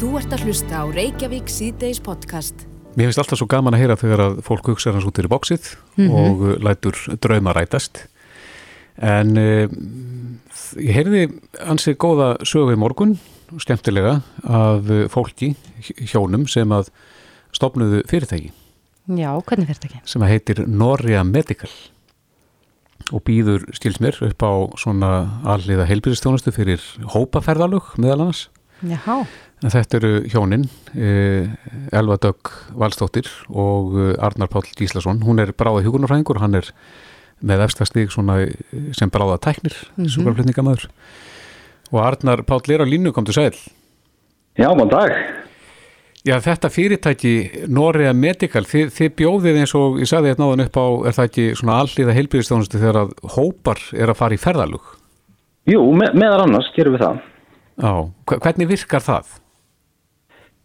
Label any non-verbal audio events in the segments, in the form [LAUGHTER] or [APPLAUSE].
Þú ert að hlusta á Reykjavík síðdeis podcast. Mér finnst alltaf svo gaman að heyra þegar að fólk hugsa hans út í bóksið mm -hmm. og lætur drauma rætast. En uh, ég heyrði ansið góða sögu í morgun, skemmtilega, af fólki, hjónum sem að stopnuðu fyrirtæki. Já, hvernig fyrirtæki? Sem að heitir Noria Medical og býður stilsmér upp á svona alliða heilbyrðistjónustu fyrir hópaferðalug meðal annars. Jáhá. Þetta eru hjónin, eh, Elva Dögg Valstóttir og eh, Arnar Páll Gíslason. Hún er bráða hjókunarfræðingur, hann er með efstastík eh, sem bráða tæknir, mm -hmm. súkarflutningamöður. Og Arnar Páll er á línu, kom til sæl. Já, mann dag. Já, þetta fyrirtæki Noria Medical, þið, þið bjóðið eins og ég sagði þetta náðan upp á, er það ekki svona alliða heilbyrðistónustu þegar að hópar er að fara í ferðalug? Jú, me meðan annars gerum við það. Já, hvernig virkar það?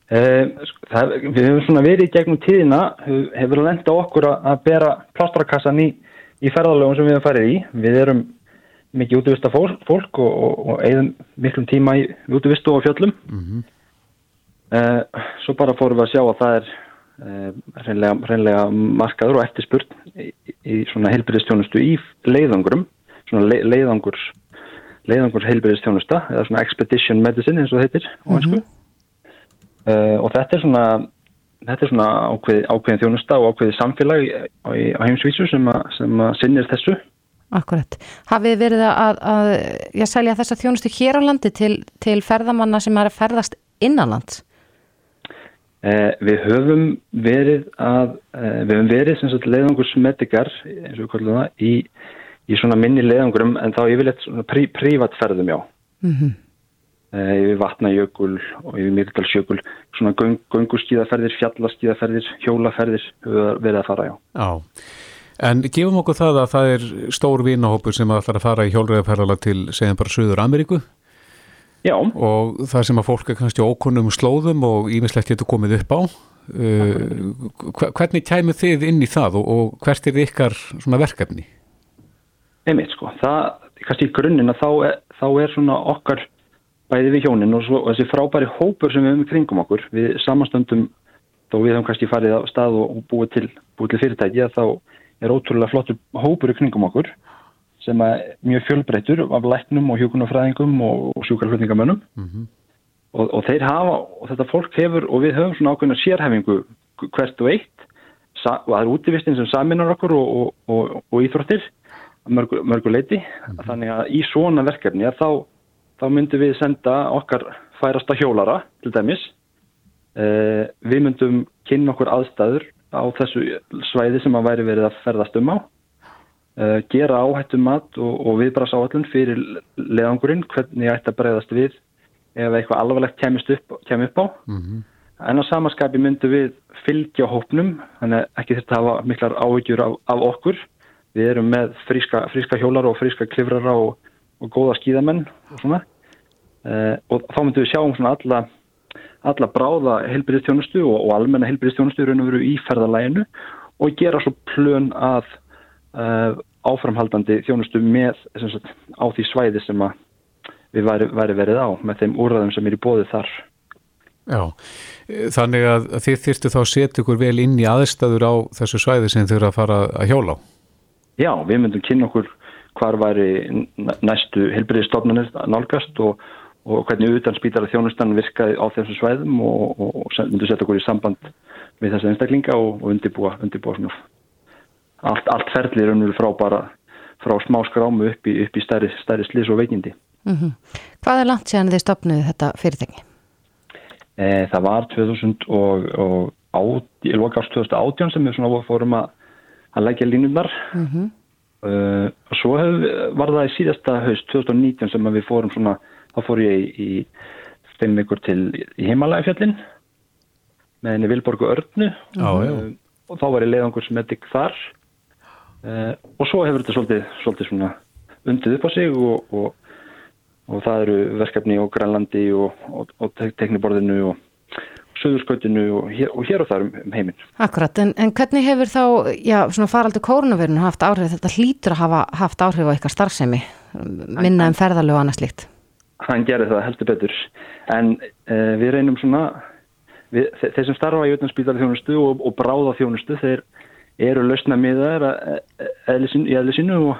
Uh, það, við hefum svona verið í gegnum tíðina, hefur lenda okkur að bera plástarkassan í, í ferðalögum sem við hefum farið í. Við erum mikið útvista fólk og, og, og eigðum miklum tíma í útvistu og fjöllum. Mm -hmm. uh, svo bara fórum við að sjá að það er uh, reynlega, reynlega markaður og eftirspurt í, í svona heilbyrðistjónustu í leiðangurum, svona le, leiðangurs, leiðangurs heilbyrðistjónusta eða svona expedition medicine eins og heitir á hansku. Mm -hmm. Uh, og þetta er svona, þetta er svona ákveð, ákveðin þjónusta og ákveði samfélag á, heimsvísu sem, a, sem að sinnir þessu. Akkurat. Hafið verið að, að ég selja þessa þjónustu hér á landi til, til ferðamanna sem er að ferðast innanlands? Uh, við höfum verið að, uh, við höfum verið leiðangursmedikar eins og við kallum það í, í svona minni leiðangurum en þá yfirleitt prívatferðum já. Mm yfir vatnajökul og yfir myrkdalsjökul svona göng, gönguskíðaferðir, fjallaskíðaferðir, hjólaferðir verið að fara, já. Já, en gefum okkur það að það er stór vinahópur sem ætlar að fara í hjólreðaferðala til, segjum bara, Suður Ameríku. Já. Og það sem að fólk er kannski ókunnum slóðum og ímislegt getur komið upp á. Uh, hvernig kæmið þið inn í það og, og hvert er ykkar svona verkefni? Einmitt, sko, það, kannski í grunninn að þá er, þá er svona okkar bæði við hjónin og, svo, og þessi frábæri hópur sem við höfum kringum okkur við samastöndum þó við höfum kannski farið á stað og búið til, búið til fyrirtæki að þá er ótrúlega flottur hópur í kringum okkur sem er mjög fjölbreytur af læknum og hjókunarfræðingum og, og sjúkarflutningamönnum mm -hmm. og, og þeir hafa og þetta fólk hefur og við höfum svona ákveðna sérhefingu hvert og eitt og það er útivistinn sem saminar okkur og íþróttir mörgu, mörgu mm -hmm. þannig að í svona verkefni að þá þá myndum við senda okkar færasta hjólara til dæmis. Eh, við myndum kynna okkur aðstæður á þessu svæði sem að væri verið að ferðast um á, eh, gera áhættum mat og, og viðbrasa áhættun fyrir leðangurinn, hvernig ætti að breyðast við ef eitthvað alvarlegt kemur upp, kem upp á. Mm -hmm. En á samaskapi myndum við fylgja hópnum, þannig ekki þetta hafa miklar áhyggjur af, af okkur. Við erum með fríska, fríska hjólar og fríska klifrara og og góða skíðamenn og svona uh, og þá myndum við sjá um svona alla, alla bráða heilbyrðistjónustu og, og almenna heilbyrðistjónustu raun og veru í ferðalæginu og gera svo plön að uh, áframhaldandi þjónustu með sagt, á því svæði sem við væri, væri verið á með þeim úrraðum sem er í bóði þar. Já, þannig að þið þyrstu þá setja ykkur vel inn í aðstæður á þessu svæði sem þið eru að fara að hjóla á? Já, við myndum kynna okkur hvar væri næstu helbriðistofnunir nálgast og, og hvernig utan spítara þjónustan virkaði á þessum svæðum og, og, og myndu setja okkur í samband með þessu einstaklinga og undirbúa, undirbúa svona allt, allt ferðlir um frá bara frá smá skrámu upp í, upp í stærri, stærri slis og veikindi. Mm -hmm. Hvað er langt séðan þið stopnuði þetta fyrirtæki? E, það var 2000 og í lokast 2018 sem við svona fórum að, að leggja línundar mm -hmm. Uh, og svo hef, var það í síðasta haust 2019 sem við fórum svona þá fór ég í, í fimm ykkur til í heimalægafjallin með henni Vilborgu Örnu já, já. Uh, og þá var ég leiðangur sem edik þar uh, og svo hefur þetta svolítið, svolítið svona undið upp á sig og, og, og það eru verkefni og Grænlandi og, og tekniborðinu og söðurskautinu og hér og, hér og þar um, um heiminn. Akkurat, en, en hvernig hefur þá, já, svona faraldur kórnaverinu haft áhrif, þetta hlýtur að hafa haft áhrif á eitthvað starfsemi, minna en ferðarlegu og annað slíkt? hann gerir það heldur betur en uh, við reynum svona við, þe þeir sem starfa í auðvitað þjónustu og, og bráða þjónustu þeir eru lausna miðar í eðli sinu og,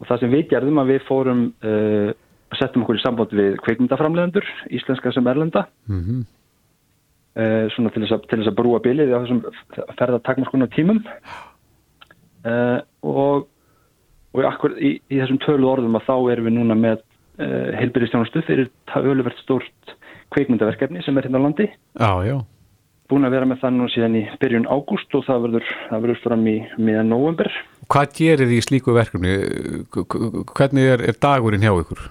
og það sem við gerðum að við fórum uh, settum okkur í samband við kveikmyndaframlegendur, íslenska sem erlenda mm -hmm. Uh, svona til þess, að, til þess að brúa bilið á þessum ferðartakmarskona tímum uh, og og akkur, í, í þessum tölu orðum að þá erum við núna með uh, heilbyrðistjónustu fyrir töluvert stórt kveikmyndaverkefni sem er hérna á landi Já, já Búin að vera með það núna síðan í byrjun ágúst og það verður, það verður fram í miðan november Hvað gerir því slíku verkefni? Hvernig er, er dagurinn hjá ykkur?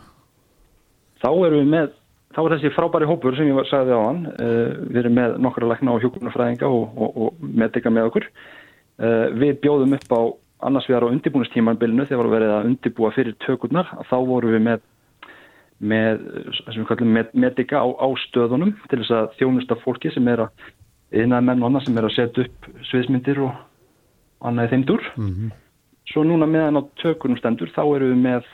Þá erum við með þá er þessi frábæri hópur sem ég sagði á hann uh, við erum með nokkra lækna og hjókunarfræðinga og, og, og medika með okkur. Uh, við bjóðum upp á annars við erum á undirbúinustímanbylnu þegar vorum verið að undirbúa fyrir tökurnar. Þá vorum við með með, með medika á, á stöðunum til þess að þjónusta fólki sem er að einaði menn og annað sem er að setja upp sviðsmyndir og annaði þeim dur mm -hmm. svo núna meðan á tökunum stendur þá erum við með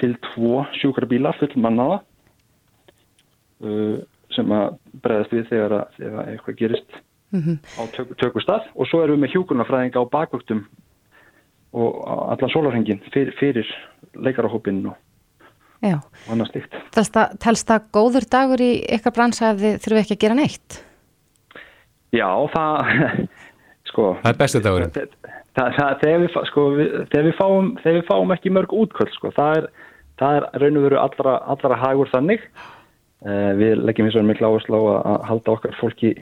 til tvo sjúkrabíla fullmannaða sem að bregðast við þegar, að, þegar eitthvað gerist mm -hmm. á tök, tökustaf og svo erum við með hjúkurnafræðinga á bakvöktum og allan sólarhengin fyrir, fyrir leikarahópin og Já. annars líkt. Telst það góður dagur í ykkar bransa ef þið þurfum ekki að gera neitt? Já, það [LAUGHS] sko, það er bestu það, það, það, þegar, við, sko, við, við fáum, þegar við fáum ekki mörg útköld sko, það er, er raun og veru allra, allra hagur þannig uh, við leggjum eins og miklu áherslu á að halda okkar fólki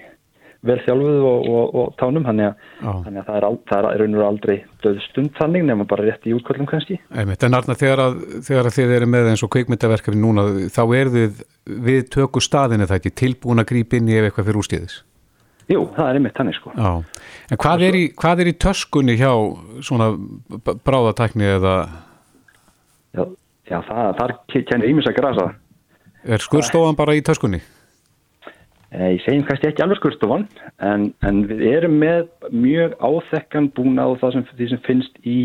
vel þjálfuð og, og, og tánum þannig að, þannig að það er, það er raun og aldrei döðstund þannig nefnum bara rétt í útkvöldum kannski. Einmitt, en Arna þegar, að, þegar að þið eru með eins og kveikmyndaverkefni núna þá er þið við tökur staðinu það ekki tilbúin að grípa inn í ef eitthvað fyrir ústíðis? Jú, það er einmitt þannig sko. Já, en hvað er, í, hvað er í töskunni hjá svona bráðatakni eða? Já, já það, þar kennir ímis að grasa. Er skurstofan bara í töskunni? Eh, ég segjum kannski ekki alveg skurstofan en, en við erum með mjög áþekkan búnað og það sem, sem finnst í,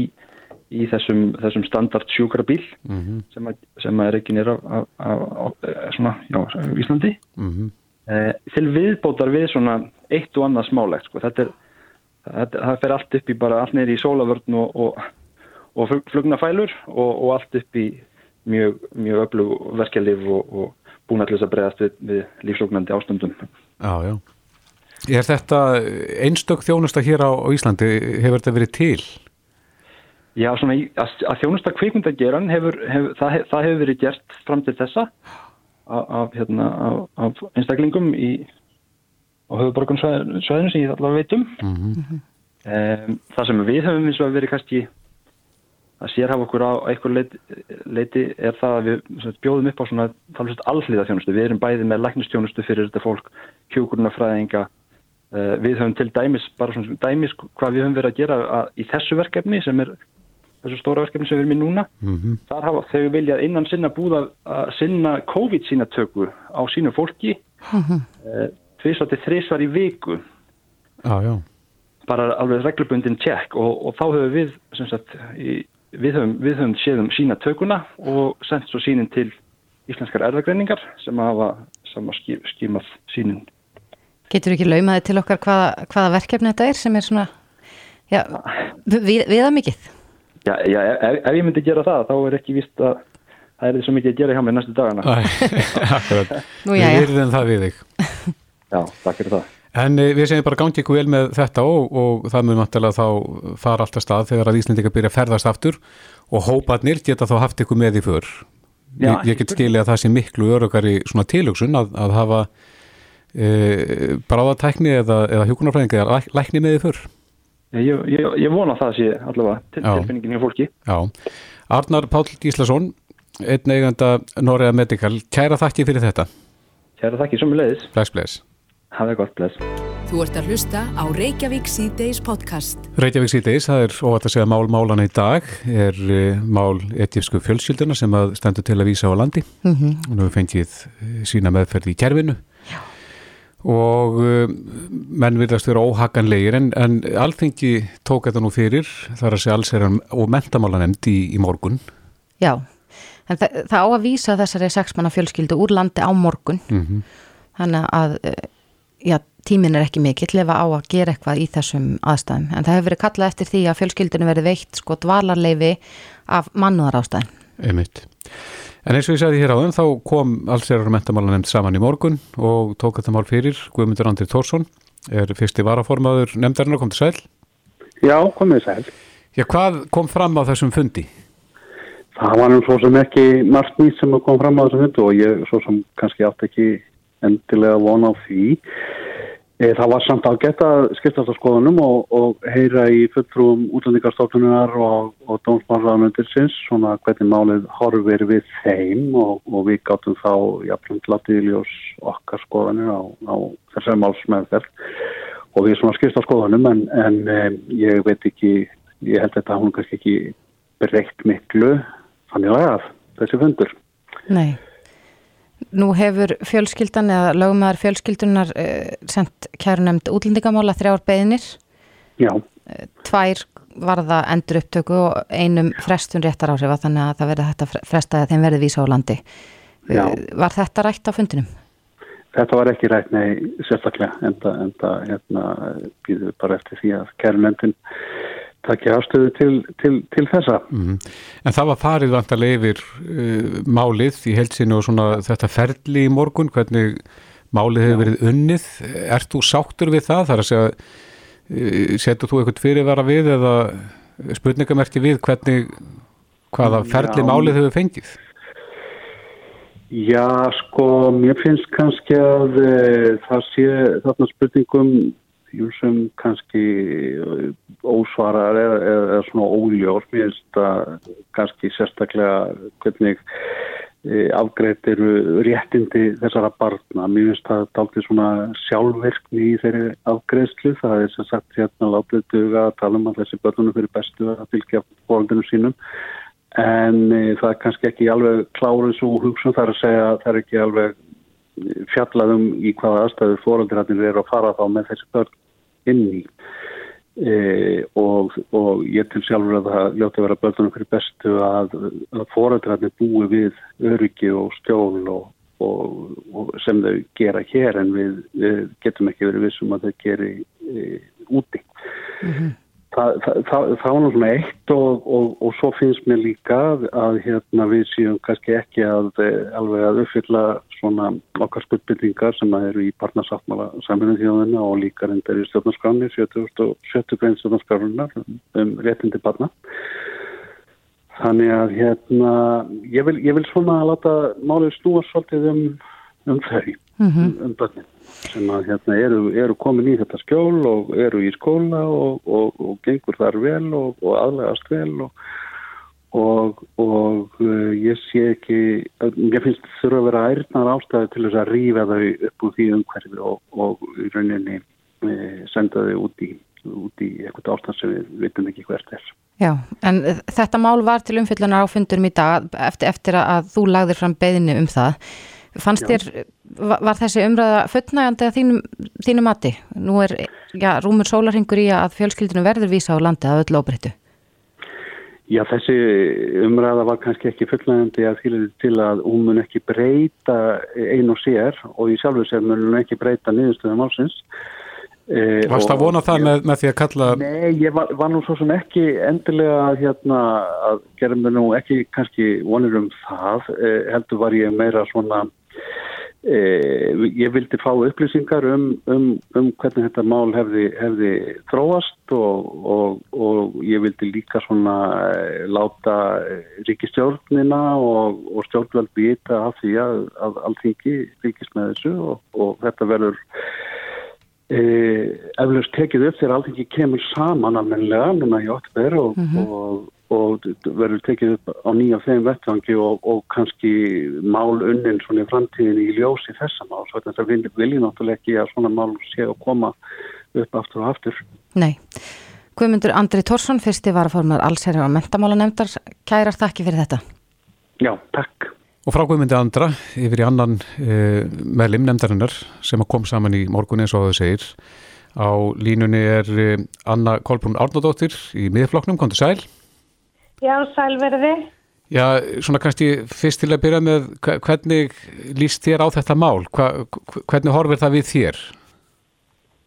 í þessum, þessum standard sjúkrabíl mm -hmm. sem, að, sem að er ekki nýra á, á, á, á svona, já, Íslandi mm -hmm. eh, til viðbótar við svona eitt og annað smálegt sko. þetta er þetta, það fer allt upp í bara allt neyri í sólavörn og, og, og flugnafælur og, og allt upp í mjög, mjög öflug verkelif og búin allir að bregðast við, við lífsóknandi ástundum. Já, já. Er þetta einstök þjónusta hér á, á Íslandi, hefur þetta verið til? Já, svona að, að þjónusta kvikmyndageran hefur, hefur það, það hefur verið gert fram til þessa af, hérna, af, af einstaklingum í, á höfuborgarsvæðinu sem ég allavega veitum. Mm -hmm. um, það sem við höfum eins og verið kannski að sérhafa okkur á eitthvað leiti, leiti er það að við bjóðum upp á svona allhliða þjónustu. Við erum bæði með læknistjónustu fyrir þetta fólk, kjókurnafræðinga. Uh, við höfum til dæmis, bara svona dæmis hvað við höfum verið að gera að, í þessu verkefni sem er þessu stóra verkefni sem við erum í núna. Mm -hmm. Þar hafa þau viljað innan sinna búða að sinna COVID sínatöku á sínu fólki mm -hmm. þrísvar í viku. Já, já. Bara alveg reglubundin tjekk og, og þá höfum við sem sagt í við höfum, við höfum séðum sína tökuna og sendt svo sínin til íslenskar erðagreiningar sem hafa sama skímað sínin. Getur ekki laumaði til okkar hvaða, hvaða verkefni þetta er sem er svona já, við, viða mikið? Já, já ef, ef ég myndi gera það þá er ekki vist að það er því svo mikið að gera hjá mig næstu dagana. [LAUGHS] Nú, já, já. Við erum það við þig. [LAUGHS] Já, takk fyrir það. En eh, við segjum bara gangi ykkur vel með þetta og, og það mun vantilega þá fara alltaf stað þegar að Íslandika byrja að ferðast aftur og hópaðnir geta þá haft ykkur með í för. Já, ég, ég get skilja að það sé miklu örugari svona tilugsun að, að hafa e, bráðatækni eða, eða hjókunarfræðingi eða lækni með í för. Ég, ég, ég vona það sé allavega til tilfinningin hjá fólki. Já, Arnar Pál Gíslason, einn eiganda Norrea Medical, kæra þakki fyrir þetta. Kæra þakki, sem við það gott, bless. Þú ert að hlusta á Reykjavík C-Days podcast. Reykjavík C-Days, það er óvært að segja mál málana í dag, er uh, mál etífsku fjölskylduna sem að stendur til að vísa á landi mm -hmm. og nú fengið uh, sína meðferði í kervinu Já. og uh, menn virðast vera óhaganlegir en, en alþengi tók þetta nú fyrir þar að segja alls er og mentamála nefnd í, í morgun. Já, En það, það á að vísa þessari sexmanna fjölskyldu úr landi á morgun Mm þannig að eh, já, tímin er ekki mikill ef á að gera eitthvað í þessum aðstæðum en það hefur verið kallað eftir því að fjölskyldunum verið veitt sko dvalarleifi af mannúðar ástæðin. Einmitt. En eins og ég sagði hér áðan þá kom allsherjar mentamála nefnd saman í morgun og tók þetta mál fyrir Guðmundur Andri Tórsson er fyrsti varaformaður nefndarinnar kom til sæl. Já, komið sæl. Já, hvað kom fram á þessum fundi? Það var nú svo sem ekki margt nýtt sem kom fram á þessum fundu og ég svo sem kannski átt ekki endilega vona á því. E, það var samt að skiptast á skoðunum og, og heyra í fulltrúum útlendingarstofnunar og, og dómsmálaðanöndirsins svona hvernig málið horfir við þeim og, og við gáttum þá jafnframt latið í ljós okkar skoðanir á, á þessari málsmeðferð og við svona skiptast á skoðunum en, en e, ég veit ekki, ég held þetta að hún kannski ekki breykt miklu þannig að þessi fundur. Nei. Nú hefur fjölskyldan eða lögumæðar fjölskyldunar uh, sendt kærunemnd útlendingamála þrjár beðinir. Já. Uh, tvær varða endur upptöku og einum frestun réttar áhrifa þannig að það verði þetta frestaði að þeim verði vísa á landi. Já. Uh, var þetta rætt á fundinum? Þetta var ekki rætt nei sérstaklega enda, enda hérna býður bara eftir því að kærunemndin takja afstöðu til, til, til þessa. Mm. En það var farið vantarlega yfir uh, málið í helsinu og svona þetta ferli í morgun, hvernig málið hefur verið unnið. Ert þú sáttur við það? Er að segja, uh, setur þú eitthvað fyrirvara við eða spurningamerki við hvernig, hvaða ferli Já. málið hefur fengið? Já, sko, mér finnst kannski að e, það sé þarna spurningum sem kannski eh, ósvarar eða, eða, svona óljós. Mér finnst það kannski sérstaklega hvernig e, afgreitt eru réttindi þessara barna. Mér finnst það dálítið svona sjálfverkni í þeirri afgreiðslu. Það er sem sagt hérna látið duga að tala um að þessi börnunum fyrir bestu að fylgja fólkinu sínum en e, það er kannski ekki alveg kláruð svo hugsun þar að segja að það er ekki alveg e, fjallað um í hvaða aðstæður fóröldirarnir eru að fara þá með þessi börn inn í e, og, og ég til sjálfur að það ljóti að vera börnunum fyrir bestu að, að fóröldirarnir búi við öryggi og skjól og, og, og sem þau gera hér en við, við getum ekki verið vissum að þau geri e, úti. Það, það, það, það var svona eitt og, og, og svo finnst mér líka að, hérna, við séum kannski ekki að, eh, alveg að uppfylla svona okkar skuldbyttingar sem eru í partnersáttmála saminu þjóðina og líka reyndar í stjórnarskráni 70 grein stjórnarskránunar um, réttindi barna. Þannig að hérna, ég vil, ég vil svona að láta málið snúa svolítið um, um þau, um, um börnin sem að hérna eru, eru komin í þetta skjól og eru í skóla og, og, og gengur þar vel og, og aðlegast vel og, uh, ég sé ekki, ég finnst þurfa að vera ærnar ástæði til þess að rífa þau upp úr því umhverfi og í rauninni uh, senda þau út í, út í eitthvað ástand sem við vitum ekki hvert er. Já, en þetta mál var til umfyllunar á fundunum í dag eftir, eftir að þú lagðir fram beðinu um það. Fannst Já. þér, var, þessi umræða fullnægandi að þínum, þínum mati? Nú er, já, rúmur sólarhingur í að fjölskyldinu verður vísa á landi að öllu óbreyttu. Já, þessi umræða var kannski ekki fullnægandi að því til að hún mun ekki breyta ein og sér og í sjálfu sér mun hún ekki breyta niðurstöðum álsins. Eh, Varst það og- vona það með, með því að kalla Nei, ég var, var nú svo sem ekki endilega að, hérna, að gera mér nú ekki kannski vonir um það, eh, heldur var ég meira svona, ég vildi fá upplýsingar um, um, um hvernig þetta mál hefði, hefði þróast og, og, og ég vildi líka svona eh, láta ríkistjórnina og, og stjórnvöld vita af því að, að alltingi fylgist með þessu og, og þetta verður eh, eflaust tekið upp þegar alltingi kemur saman almennilega núna í oktober og, og, og verður tekið upp á nýja þeim vettvangi og, og kannski mál unnin svona í framtíðin í ljósi þessa mál svo þetta vil, viljum náttúrulega ekki að svona mál sé að koma upp aftur og aftur. Nei. Guðmundur Andri Tórsson, fyrsti varaformar allsherjar og mentamála nefndar, kærar þakki fyrir þetta. Já, takk. Og frá Guðmundi Andra yfir í annan e, meðlim nefndarinnar sem kom saman í morgun eins og þau segir. Á línunni er e, Anna Kolbrún Árnadóttir í miðflokknum, kom til sæl. Já, sælverði. Já, svona kannski fyrst til að byrja með hvernig líst þér á þetta mál? Hva, hvernig horfir það við þér?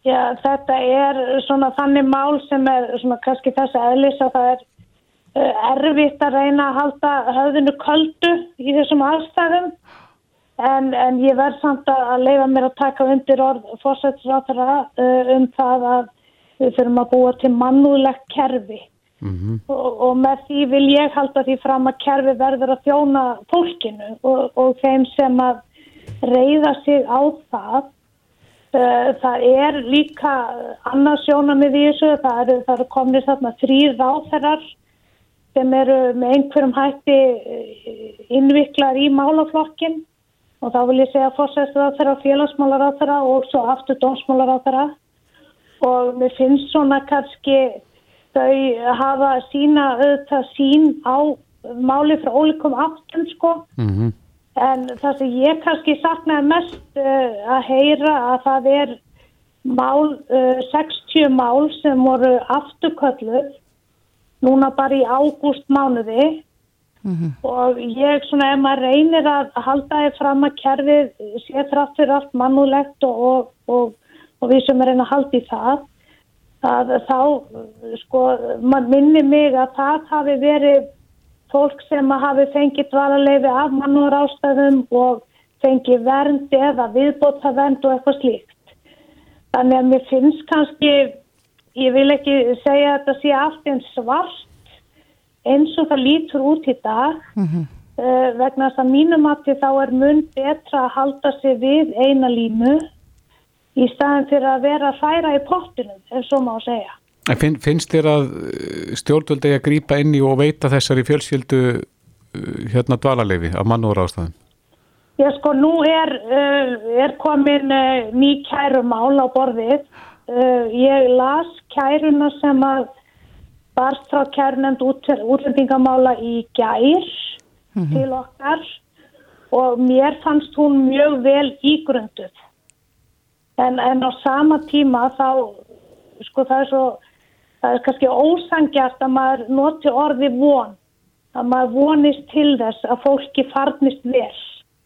Já, þetta er svona þannig mál sem er svona kannski þess að eðlis að það er uh, erfitt að reyna að halda höfðinu köldu í þessum aðstæðum en, en ég verð samt að leifa mér að taka undir orð fórsættisráþara uh, um það að við þurfum að búa til mannúðlegt kerfi Mm -hmm. og, og með því vil ég halda því fram að kerfi verður að þjóna fólkinu og, og þeim sem að reyða sig á það. Uh, það er líka annars sjónamið í þessu. Það eru, eru komnið þarna þrýr ráþærar sem eru með einhverjum hætti uh, innviklar í málaflokkin og þá vil ég segja fórsæðsráþæra, félagsmálaráþæra og svo aftur dómsmálaráþæra og mér finnst svona kannski þau hafa sína auðvitað sín á máli frá ólíkum áttum sko mm -hmm. en það sem ég kannski saknaði mest uh, að heyra að það er mál, uh, 60 mál sem voru afturkölluð núna bara í ágúst mánuði mm -hmm. og ég svona ef maður reynir að halda þið fram að kerfið sé þrátt fyrir allt mannulegt og, og, og, og við sem er einn að halda í það að þá sko mann minni mig að það hafi verið fólk sem hafi fengið dvalarleifi af mannúar ástæðum og fengið vernd eða viðbóta vernd og eitthvað slíkt. Þannig að mér finnst kannski, ég vil ekki segja að þetta sé allt einn svart eins og það lítur út í dag mm -hmm. uh, vegna þess að mínum að þá er mun betra að halda sig við eina línu í staðin fyrir að vera að færa í pottunum, ef svo má segja. Finn, finnst þér að uh, stjórnvöldi að grýpa inn í og veita þessari fjölskyldu uh, hérna dvalarleifi af mannúra ástæðum? Já sko, nú er, uh, er komin ný kærumál á borðið. Ég las kæruna sem að barst frá kærunend útlendingamála í gær mm -hmm. til okkar og mér fannst hún mjög vel ígrunduð en, en á sama tíma þá sko það er svo það er kannski ósangjart að maður noti orði von að maður vonist til þess að fólki farnist vel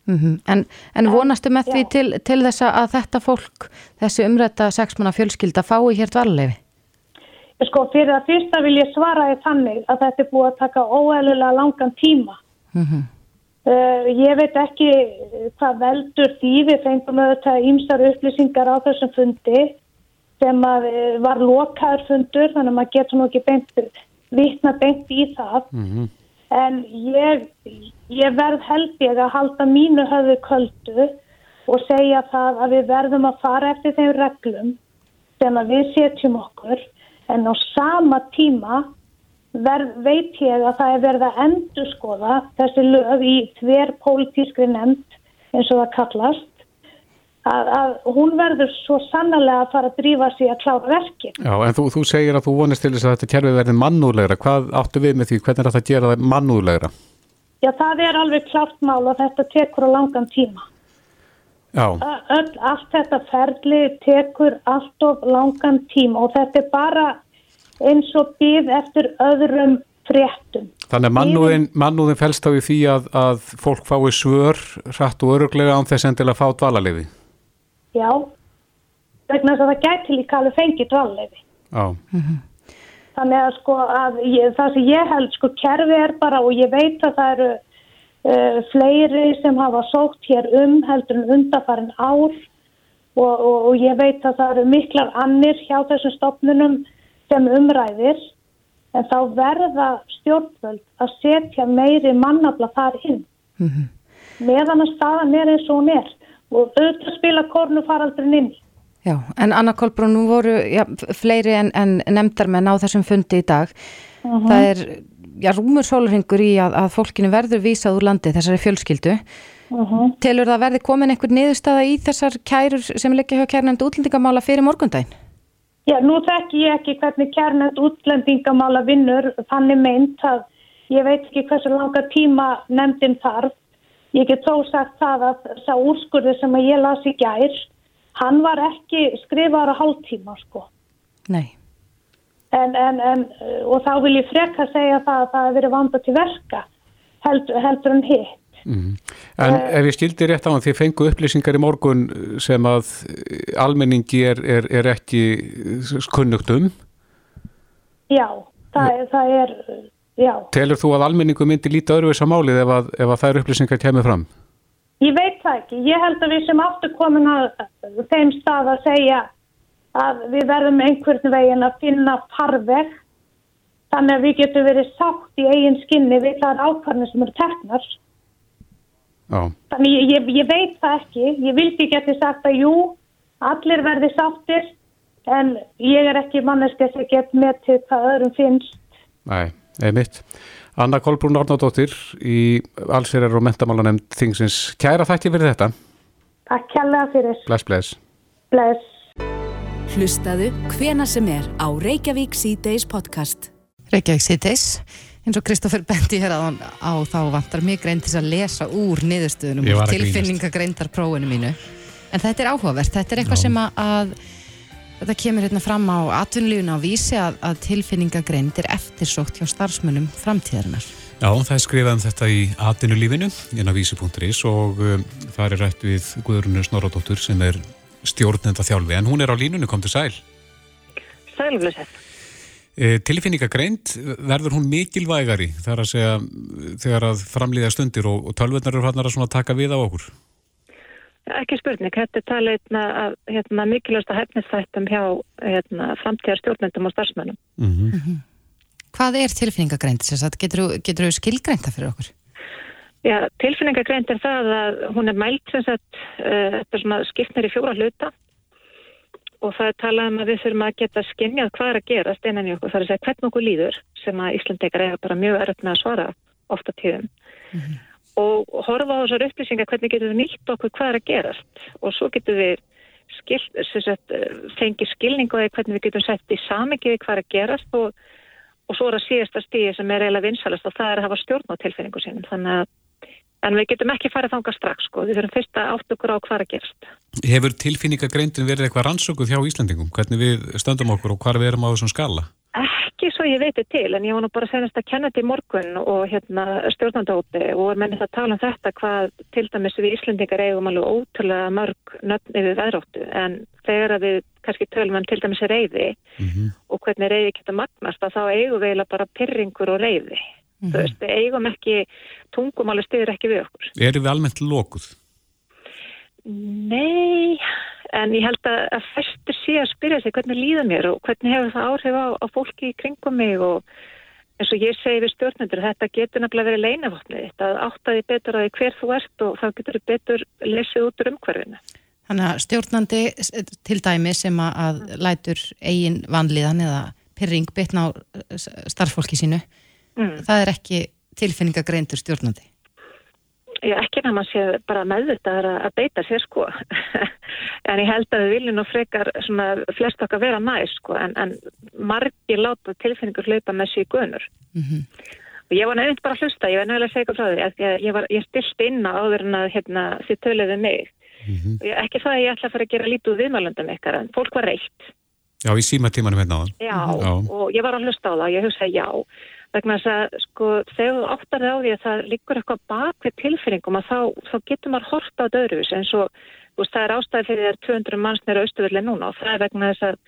mm -hmm. en, en vonastu með því til, til þess að þetta fólk þessi umrætta sexmanna fjölskylda fái hér dvalulefi? Sko fyrir að fyrsta vil ég svara því þannig að þetta er búið að taka óæðilega langan tíma mm -hmm. Uh, ég veit ekki hvað veldur því. Við fengum auðvitað ímstar upplýsingar á þessum fundi sem að, uh, var lokaður fundur þannig að maður getur nú ekki beint, vitna beint í það. Mm -hmm. en ég, ég verð held ég að halda mínu höfu köldu og segja það að við verðum að fara eftir þeim reglum sem að við setjum okkur. En á sama tíma verð, veit ég að það er verið að endur skoða þessi lög í þver pólitískri nefnd eins og það kallast að, að hún verður svo sannlega að fara að drífa sig að klára verkin. Já, en þú, þú segir að þú vonist til þess að þetta kerfi verði mannúlegra. Hvað áttu við með því? Hvernig er þetta að gera það mannúlegra? Já, það er alveg klárt mál og þetta tekur á langan tíma. Já. Öll, allt þetta ferli tekur allt of langan tíma og þetta er bara eins og býð eftir öðrum fréttum. Þannig að mannúðin, mannúðin fælst á því að, að fólk fái svör hratt og öruglega án þess endilega að fá dvalaliði? Já, vegna þess að það gæti líka alveg fengið dvalaliði. Já. Mm -hmm. Þannig að sko að ég, það sem ég held sko kerfi er bara og ég veit að það eru uh, fleiri sem hafa sókt hér um heldur en undarfærin ár og, og, og ég veit að það eru miklar annir hjá þessum stopnunum sem umræðir en þá verða stjórnvöld að setja meiri mannabla þar inn mm -hmm. meðan að staðan er eins og hún er og auðvitað spila kornu faraldrin inn Já, en Anna Kolbrún, nú voru já, fleiri en, en nefndar menn á þessum fundi í dag mhm. -huh. það er já, rúmur sólurhingur í að, að fólkinu verður vísað úr landi þessari fjölskyldu mhm. -huh. telur það verði komin einhver niðurstaða í þessar kærur sem leggja hjá kærnefndu útlendingamála fyrir morgundaginn? Já, nú þekk ég ekki hvernig kjarnend útlendingamála vinnur, þannig meint að ég veit ekki hversu langa tíma nefndin þarf. Ég get þó sagt það að þess að úrskurði sem að ég las í gær, hann var ekki skrifaður á hálftíma, sko. Nei. En, en, en, og þá vil ég freka segja það að það hefur verið vanda til verka. heldur, heldur en hitt. Mm. En uh, ef ég skildi rétt á hann, þið fengu upplýsingar í morgun sem að almenningi er, er, er ekki kunnugt um? Já, það er, það er, já. Telur þú að almenningu myndi líta öðruvisa málið ef að, ef að þær upplýsingar kemur fram? Ég veit það ekki. Ég held að við sem aftur komin að þeim stað að segja að við verðum einhvern veginn að finna farveg þannig að við getum verið sátt í eigin skinni við þar ákvarðinu sem eru teknar. Já. Þannig ég, ég, ég veit það ekki. Ég vildi geti sagt að jú, allir verði sáttir en ég er ekki manneski að get með til hvað öðrum finnst. Nei, eða mitt. Anna Kolbrún Ornadóttir í Allsýrar og mentamálanemnd Þingsins. Kæra þætti fyrir þetta. Takk kærlega fyrir. Bless, bless. Bless. Hlustaðu hvena sem er á Reykjavík C-Days podcast. Reykjavík C-Days eins og Kristófur bendi hér á, á þá vantar mig grein til að lesa úr niðurstöðunum og tilfinningagreintar prófunu mínu. En þetta er áhugavert, þetta er eitthvað Já. sem að, að þetta kemur hérna fram á atvinnulífuna á vísi að, að tilfinningagreind er eftirsókt hjá starfsmönnum framtíðarinnar. Já, það er skrifað um þetta í atvinnulífinu inn á vísi.is og um, það er rætt við Guðrunur Snorradóttur sem er stjórnenda þjálfi en hún er á línunni, kom til sæl Sælflösett E, tilfinningagreind, verður hún mikilvægari þar að segja þegar að framlýða stundir og, og tölvurnar eru hann að taka við á okkur? Ekki spurning, þetta er talið að hérna, mikilvægsta hefnistættum hjá hérna, framtíðar stjórnendum og starfsmennum. Mm -hmm. Mm -hmm. Hvað er tilfinningagreind? Getur þú skilgreinda fyrir okkur? Já, tilfinningagreind er það að hún er mælt sem sagt, uh, þetta er svona skipnir í fjóra hluta og það er talað um að við þurfum að geta skinnjað hvað er að gerast innan í okkur. Það er að segja hvern okkur líður sem að Íslandekar eiga bara mjög með að svara ofta tíðum. Mm -hmm. Og horfa á þessar upplýsingar hvernig getur við nýtt okkur hvað er að gerast og svo getur við skil, sagt, fengið skilningu eða hvernig við getum sett í samingiði hvað er að gerast og, og svo er að síðasta stíði sem er eiginlega vinsalast og það er að hafa stjórn á tilfinningu sínum. Þannig að En við getum ekki farið þánga strax sko, við þurfum fyrst að átt okkur á hvað að gerast. Hefur tilfinningagreindin verið eitthvað rannsökuð hjá Íslandingum? Hvernig við stöndum okkur og hvað við erum á þessum skala? Ekki svo ég veitir til, en ég var nú bara senast að kenna þetta í morgun og hérna stjórnandóti og er mennið að tala um þetta hvað til dæmis við Íslandingar eigum alveg ótrúlega mörg nöfn yfir veðróttu en þegar við kannski tölum um til dæmis reyði mm -hmm. og hvernig reyði Mm -hmm. Þú veist, við eigum ekki, tungumáli styrir ekki við okkur. Eru við almennt lókuð? Nei, en ég held að, að fyrstur sé að spyrja sig hvernig líða mér og hvernig hefur það áhrif á, á fólki í kringum mig og eins og ég segi við stjórnendur, þetta getur nefnilega verið leinavotnið, þetta áttaði betur að hver þú ert og þá getur þið betur lesið út úr umhverfinu. Þannig að stjórnandi til dæmi sem að lætur eigin vanliðan eða pyrring bitna á starffólki sínu mm. það er ekki tilfinningagreindur stjórnandi? Já, ekki að maður sé bara meðvitað að beita sér sko. [LAUGHS] En ég held að við viljum nú frekar svona flest okkar vera næst sko en, en margir láta tilfinningur hlaupa með sig gunur mm -hmm. og ég var nefnitt bara að hlusta, ég var nefnilega að segja frá því að ég, ég, var, ég stilt inn á áður en að hérna, þið töluðu mig. Mm -hmm. og ég, ekki það að ég ætla að fara að gera lítið úr viðmælundum ykkar en fólk var reitt. Já, í síma tímanum hérna á það Já, já, og ég var að hlusta á það og ég hugsaði já vegna þess að sko þegar þú áttar það á því að það líkur eitthvað bak við tilfinningum að þá, þá getur maður horta á döruvis eins og veist, það er ástæði fyrir þér 200 mannsnir austuverli núna og það er vegna þess að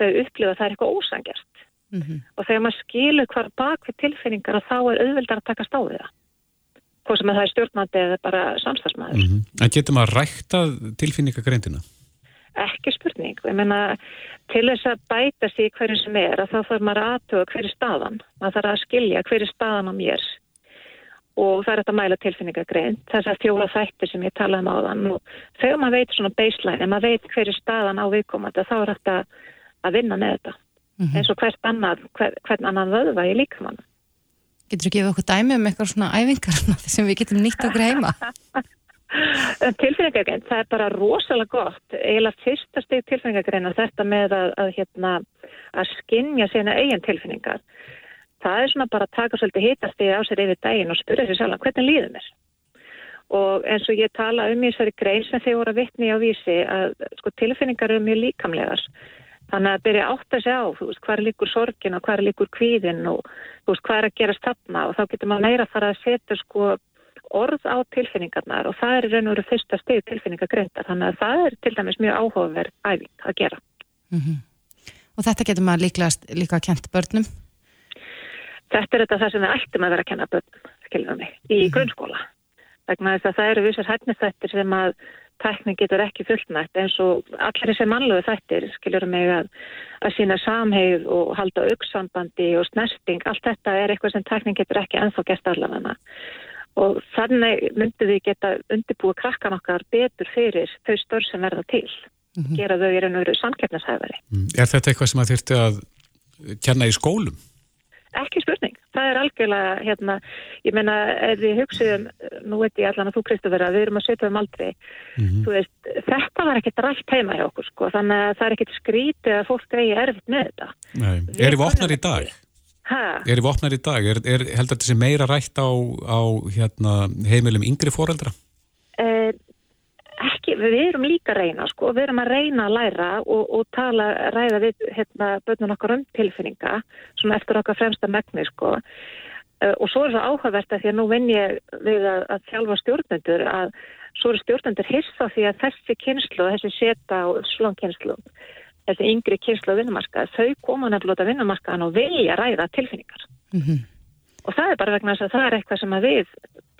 þau upplifa að það er eitthvað ósangjart mm -hmm. og þegar maður skilur hvar bak við tilfinningar að þá er auðvildar að taka stáðið það hvað sem að það er stjórnandi eða bara samstagsmaður mm -hmm. En getur maður rækta tilfinningagreindina? Ekki spurning, ég menna til þess að bæta sig hverju sem er að þá þarf maður aðtöða hverju staðan. Maður þarf að skilja hverju staðan á mér. Og það er þetta mæla tilfinningagrein þess að fjóla þættir sem ég talaði um á þann og þegar maður veit svona baseline en maður veit hverju staðan á viðkomandi þá er þetta að vinna með þetta. Mm -hmm. eins og hvert annan hver, hvern annan vöðva í líkamann Getur þú að gefa okkur dæmi um eitthvað svona æfingar [LAUGHS] sem við getum nýtt okkur heima? [LAUGHS] Tilfinningagrein, það er bara rosalega gott, eiginlega fyrsta steg tilfinningagrein að þetta með að, að, hérna, að skinja sína eigin tilfinningar. Það er svona bara að taka svolítið hitastegi á sér yfir daginn og spyrja sér sjálf hvernig líður mér. Og eins og ég tala um í þessari grein sem þeir voru að vittni á vísi að sko, tilfinningar eru mjög líkamlegar. Þannig að byrja átt að segja á, þú veist, hvað er líkur sorgin og hvað er líkur kvíðin og þú veist, hvað er að gera stafna og þá getur maður meira að fara að setja sko orð á tilfinningarnar og það er raun og veru fyrsta steg tilfinningagreindar. Þannig að það er til dæmis mjög áhugaverð æfing að gera. Mm -hmm. Og þetta getur maður líklegast líka að kenta börnum? Þetta er þetta það sem við ættum að vera að kenna börnum, skiljum mig, í mm -hmm. grunnskóla. Þegar það eru vissar hætnistættir sem að tækning getur ekki fullnægt eins og allir þessi mannlegu þættir skiljur mig að, að sína samheið og halda auksambandi og snerting, allt þetta er eitthvað sem tækning getur ekki ennþá gert allavega og þannig myndi við geta undirbúið krakkan okkar betur fyrir þau störn sem verða til mm -hmm. gera þau í raun og veru samkeppnashæfari mm. Er þetta eitthvað sem að þurfti að kenna í skólum? Ekki spurning það er algjörlega, hérna, ég menna, ef við hugsiðum, nú veit ég allan að þú Kristofur að við erum að setja um aldrei, mm -hmm. veist, þetta var ekkert rætt heima hjá okkur, sko, þannig að það er ekkert skrítið að fólk eigi erfitt með þetta. Nei, er þið vopnar í dag? Hæ? Er þið vopnar í dag? Er, er heldur þetta sem meira rætt á, á hérna, heimilum yngri foreldra? Eh, ekki, við erum líka að reyna sko, við erum að reyna að læra og, og tala, ræða við hérna börnun okkar um tilfinninga svona eftir okkar fremsta megni sko uh, og svo er það áhugavert að því að nú vinn ég við að, að þjálfa stjórnendur að svo eru stjórnendur hissa því að þessi kynslu, þessi seta og slónkynslu, þessi yngri kynslu á vinnumarka, þau koma nefnilega vinnumarkaðan og vilja ræða tilfinningar mm -hmm. og það er bara vegna þess að það er eitthvað sem að við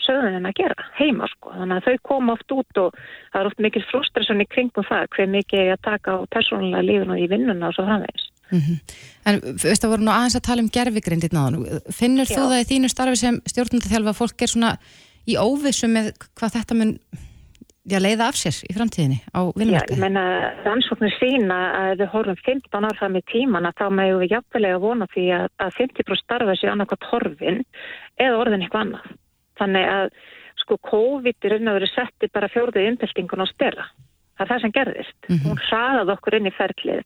sögðum að gera heima sko. Þannig að þau koma oft út og það er oft mikil frustration í kringum það hver mikið er að taka á persónulega lífun og í vinnuna og svo framvegis. Mm -hmm. En veist það voru nú aðeins að tala um gerfigrind í náðan. Finnur Já. þú það í þínu starfi sem stjórnundathjálfa að fólk er svona í óvissu með hvað þetta mun já, leiða af sér í framtíðinni á vinnumarkaði? Já, ég menna rannsóknir sína að við horfum 15 ár fram í tíman að þá meðum við jafnveg að vona því að, að 50% starfa sér annarkot horfin eða orðin eitthvað annað. Þannig að sko COVID er raun og verið setti bara fjórðið innbyltingun á stela. Það er það sem gerðist. Mm -hmm. Hún hraðað okkur inn í ferlið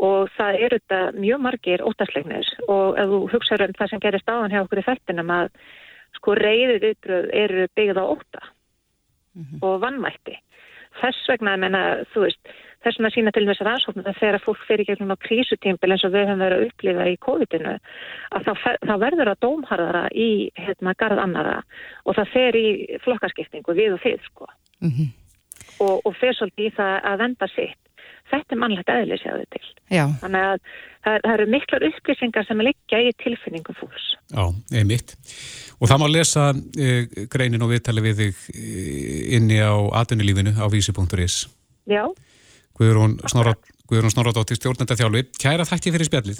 og það eru þetta mjög margir óttaslegnir og ef þú hugsaður um það sem gerist áðan hjá okkur í fertinum að sko reyðið ytröð eru byggð á óta mm -hmm. og vannmætti. Þess vegna, menna, þú veist, þess vegna sína til þess aðsóknum að þegar fólk fyrir gegnum á krísutímpil eins og við höfum verið að upplifa í COVID-inu að þá, þá verður það dómharðara í hérna garð annara og það fer í flokkaskiptingu við og þið sko mm -hmm. og, og fer svolítið í það að venda sitt þetta er mannlegt aðlið séðu til Já. þannig að það, það eru miklar upplýsingar sem liggja í tilfinningum fólks Já, einmitt og það má lesa e, greinin og viðtali við þig eh, inni á aðunulífinu á vísi.is Já Guðrún Snorradóttir stjórnenda þjálfi. Kæra þakki fyrir spjallið.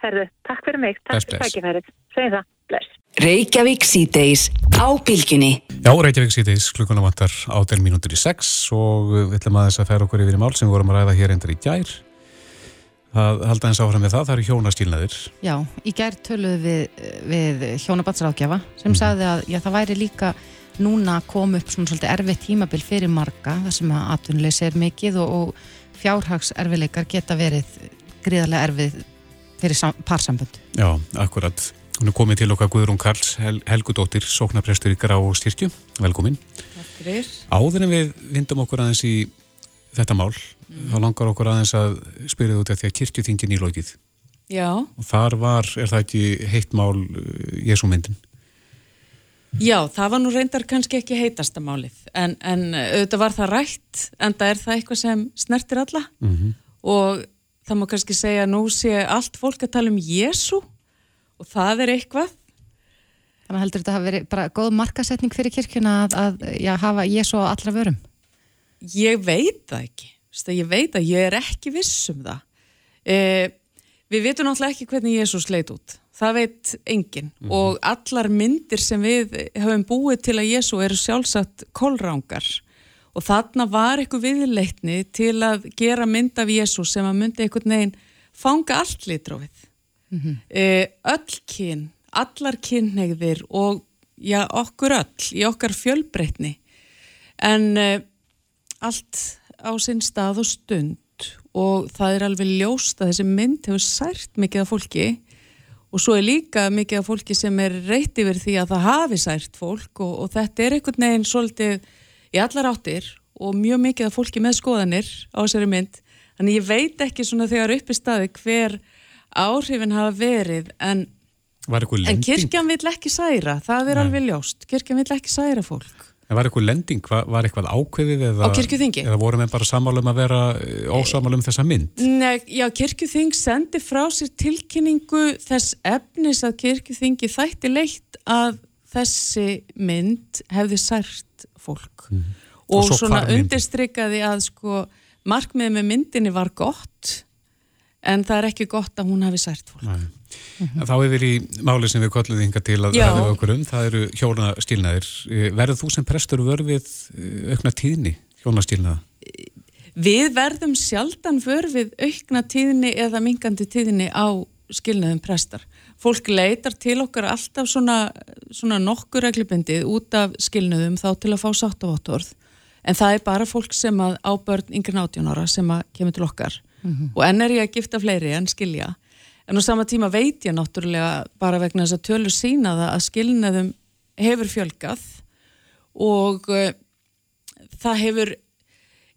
Herðu, takk fyrir mig. Takk fyrir tækifærið. Segð það. Bless. Reykjavík síðdeis á bylginni. Já, Reykjavík síðdeis klukkuna vantar ádel mínútur í sex og við ætlum að þess að færa okkur yfir í mál sem við vorum að ræða hér endur í gær. Það halda eins áfram með það, það eru hjónastílnaðir. Já, í gær töluðu við, við hjónabatsrákjafa sem mm. sagði að já, það væri líka núna kom upp svona svolítið erfið tímabil fyrir marga þar sem að atvinnuleysi er mikið og, og fjárhagserfileikar geta verið gríðarlega erfið fyrir parsambund. Já, akkurat. Hún er komið til okkar Guðrún Karls Hel Helgudóttir, sóknarprestur í Grá styrkju. Velkomin. Áður en við vindum okkur aðeins í þetta mál, mm. þá langar okkur aðeins að spyrja þú þetta því að kirkjuþingin í lókið. Já. Og þar var, er það ekki heitt mál uh, Jésúmyndin? Já, það var nú reyndar kannski ekki heitasta málið, en, en auðvitað var það rætt, en það er það eitthvað sem snertir alla mm -hmm. og það má kannski segja að nú sé allt fólk að tala um Jésu og það er eitthvað. Þannig að heldur þetta að vera bara góð markasetning fyrir kirkuna að, að já, hafa Jésu á allra vörum? Ég veit það ekki, ég veit að ég er ekki viss um það. Eh, við veitum náttúrulega ekki hvernig Jésu sleit út það veit enginn mm -hmm. og allar myndir sem við höfum búið til að Jésu eru sjálfsagt kólrángar og þarna var eitthvað viðleitni til að gera mynd af Jésu sem að myndi einhvern veginn fanga allt litrófið. Mm -hmm. öll kyn, allar kynneigðir og já, okkur öll í okkar fjölbreytni. En e, allt á sinn stað og stund. Og það er alveg ljóst að þessi mynd hefur sært mikið af fólki. Og svo er líka mikið af fólki sem er reytt yfir því að það hafi sært fólk og, og þetta er einhvern veginn svolítið í allar áttir og mjög mikið af fólki með skoðanir á þessari mynd þannig ég veit ekki svona þegar upp í staði hver áhrifin hafa verið en, en kirkjan vill ekki særa það er Nei. alveg ljóst, kirkjan vill ekki særa fólk En var eitthvað lending, var, eitthvað ákveðið eða? Eða vorum við bara samálum að vera eh, ósamálum þessa mynd? Nei, já, kirkjuþing sendi frá sér tilkynningu þess efnis að kirkjuþingi þætti leitt að þessi mynd hefði sært fólk mm. og, og svona undirstrykkaði að sko markmiðið með myndinni var gott en það er ekki gott að hún hafi sært fólk. Nei. Mm -hmm. Þá við í máli sem við kolluðum yngar til að ræða okkur um, það eru hjónastílnaðir. Eh, verður þú sem prestur vörfið eh, aukna tíðni hjónastílnaða? Við verðum sjaldan vörfið aukna tíðni eða mingandi tíðni á skilnaðum prestar. Fólk leitar til okkar alltaf svona, svona nokkur reglubindið út af skilnaðum þá til að fá sáttavottorð en það er bara fólk sem að á börn yngre nátjónara sem að kemur til okkar. Mm -hmm. og enn er ég að gifta fleiri en skilja. En á sama tíma veit ég náttúrulega bara vegna þess að tölur sína það að skilnaðum hefur fjölgað og uh, það hefur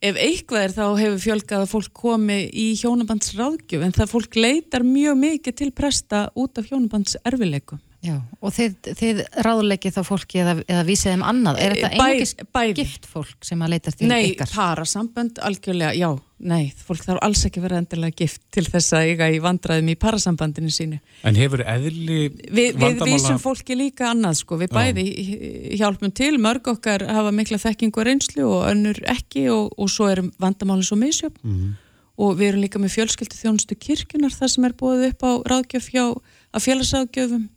ef eitthvað er þá hefur fjölgað að fólk komi í hjónabandsráðgjöf en það fólk leitar mjög mikið til presta út af hjónabandserfileikum Já, og þið, þið ráðleikið þá fólki eða, eða vísið um annað, er þetta einhverjum gift fólk sem að leitast í nei, ykkar? Nei, parasambönd, algjörlega, já, nei, fólk þarf alls ekki verið endilega gift til þess að eiga í vandraðum í parasambandinu sínu. En hefur eðli Vi, vandamála... Við vísum fólki líka annað, sko, við bæði hjálpum til, mörg okkar hafa mikla þekkingu og reynslu og önnur ekki og, og svo er vandamálinn svo misjöfn. Mm -hmm. og við erum líka með fjölskyldu þjónustu kirkunar þar sem er búið upp á ráðgjöf hjá að félagsráðgjöfum